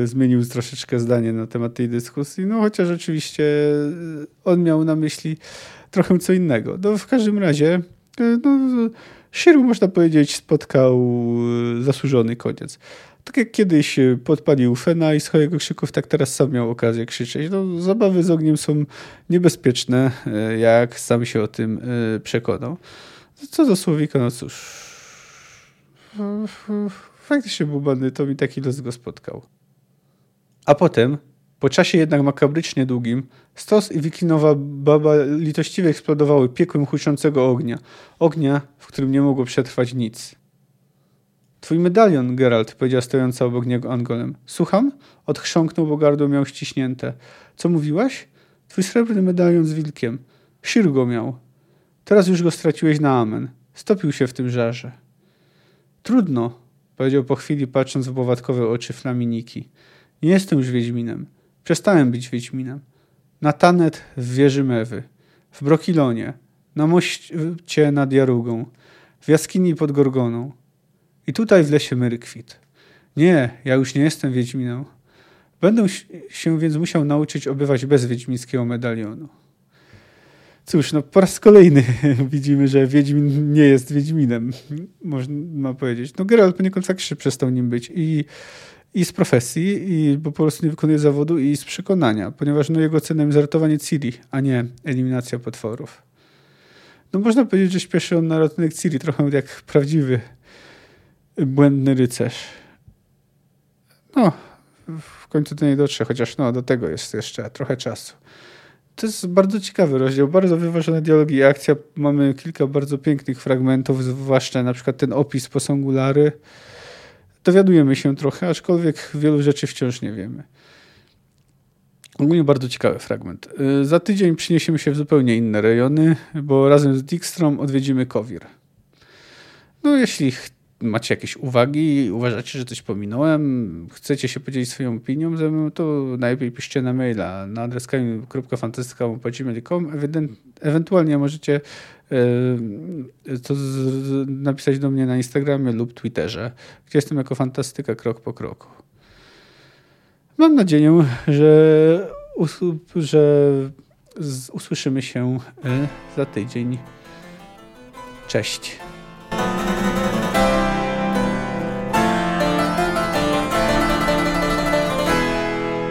[SPEAKER 1] zmienił troszeczkę zdanie na temat tej dyskusji, no chociaż oczywiście on miał na myśli trochę co innego. No, w każdym razie no, można powiedzieć, spotkał zasłużony koniec. Tak jak kiedyś podpalił Fena i z jego krzyków, tak teraz sam miał okazję krzyczeć. No, zabawy z ogniem są niebezpieczne, jak sam się o tym przekonał. Co do Słowika, no cóż. Faktycznie był bandytą i taki los go spotkał. A potem, po czasie jednak makabrycznie długim, Stos i wikinowa baba litościwie eksplodowały piekłem huczącego ognia. Ognia, w którym nie mogło przetrwać nic. Twój medalion, Geralt, powiedziała stojąca obok niego Angolem. Słucham? Odchrząknął, bo gardło miał ściśnięte. Co mówiłaś? Twój srebrny medalion z wilkiem. Shir go miał. Teraz już go straciłeś na amen. Stopił się w tym żarze. Trudno, powiedział po chwili, patrząc w błowatkowe oczy Flaminiki. Nie jestem już Wiedźminem. Przestałem być Wiedźminem. Na Tanet w wieży Mewy, w Brokilonie, na moście nad Jarugą, w jaskini pod Gorgoną i tutaj w lesie Myrykwit. Nie, ja już nie jestem Wiedźminem. Będę się więc musiał nauczyć obywać bez wiedźmińskiego medalionu. Cóż, no po raz kolejny widzimy, że Wiedźmin nie jest Wiedźminem, można powiedzieć. No Geralt poniekąd faktycznie przestał nim być i, i z profesji, i bo po prostu nie wykonuje zawodu i z przekonania, ponieważ no, jego celem jest ratowanie Ciri, a nie eliminacja potworów. No można powiedzieć, że śpieszy on na ratunek Ciri, trochę jak prawdziwy błędny rycerz. No, w końcu do niej dotrze, chociaż no, do tego jest jeszcze trochę czasu. To jest bardzo ciekawy rozdział, bardzo wyważone dialogi i akcja. Mamy kilka bardzo pięknych fragmentów, zwłaszcza na przykład ten opis posągu Lary. Dowiadujemy się trochę, aczkolwiek wielu rzeczy wciąż nie wiemy. Ogólnie bardzo ciekawy fragment. Y, za tydzień przeniesiemy się w zupełnie inne rejony, bo razem z Dijkstrom odwiedzimy Kowir. No jeśli macie jakieś uwagi, uważacie, że coś pominąłem, chcecie się podzielić swoją opinią ze mną, to najlepiej piszcie na maila na adres kamil.fantastyka.gmail.com Ewentualnie możecie e, to napisać do mnie na Instagramie lub Twitterze, gdzie jestem jako fantastyka krok po kroku. Mam nadzieję, że, że usłyszymy się e, za tydzień. Cześć.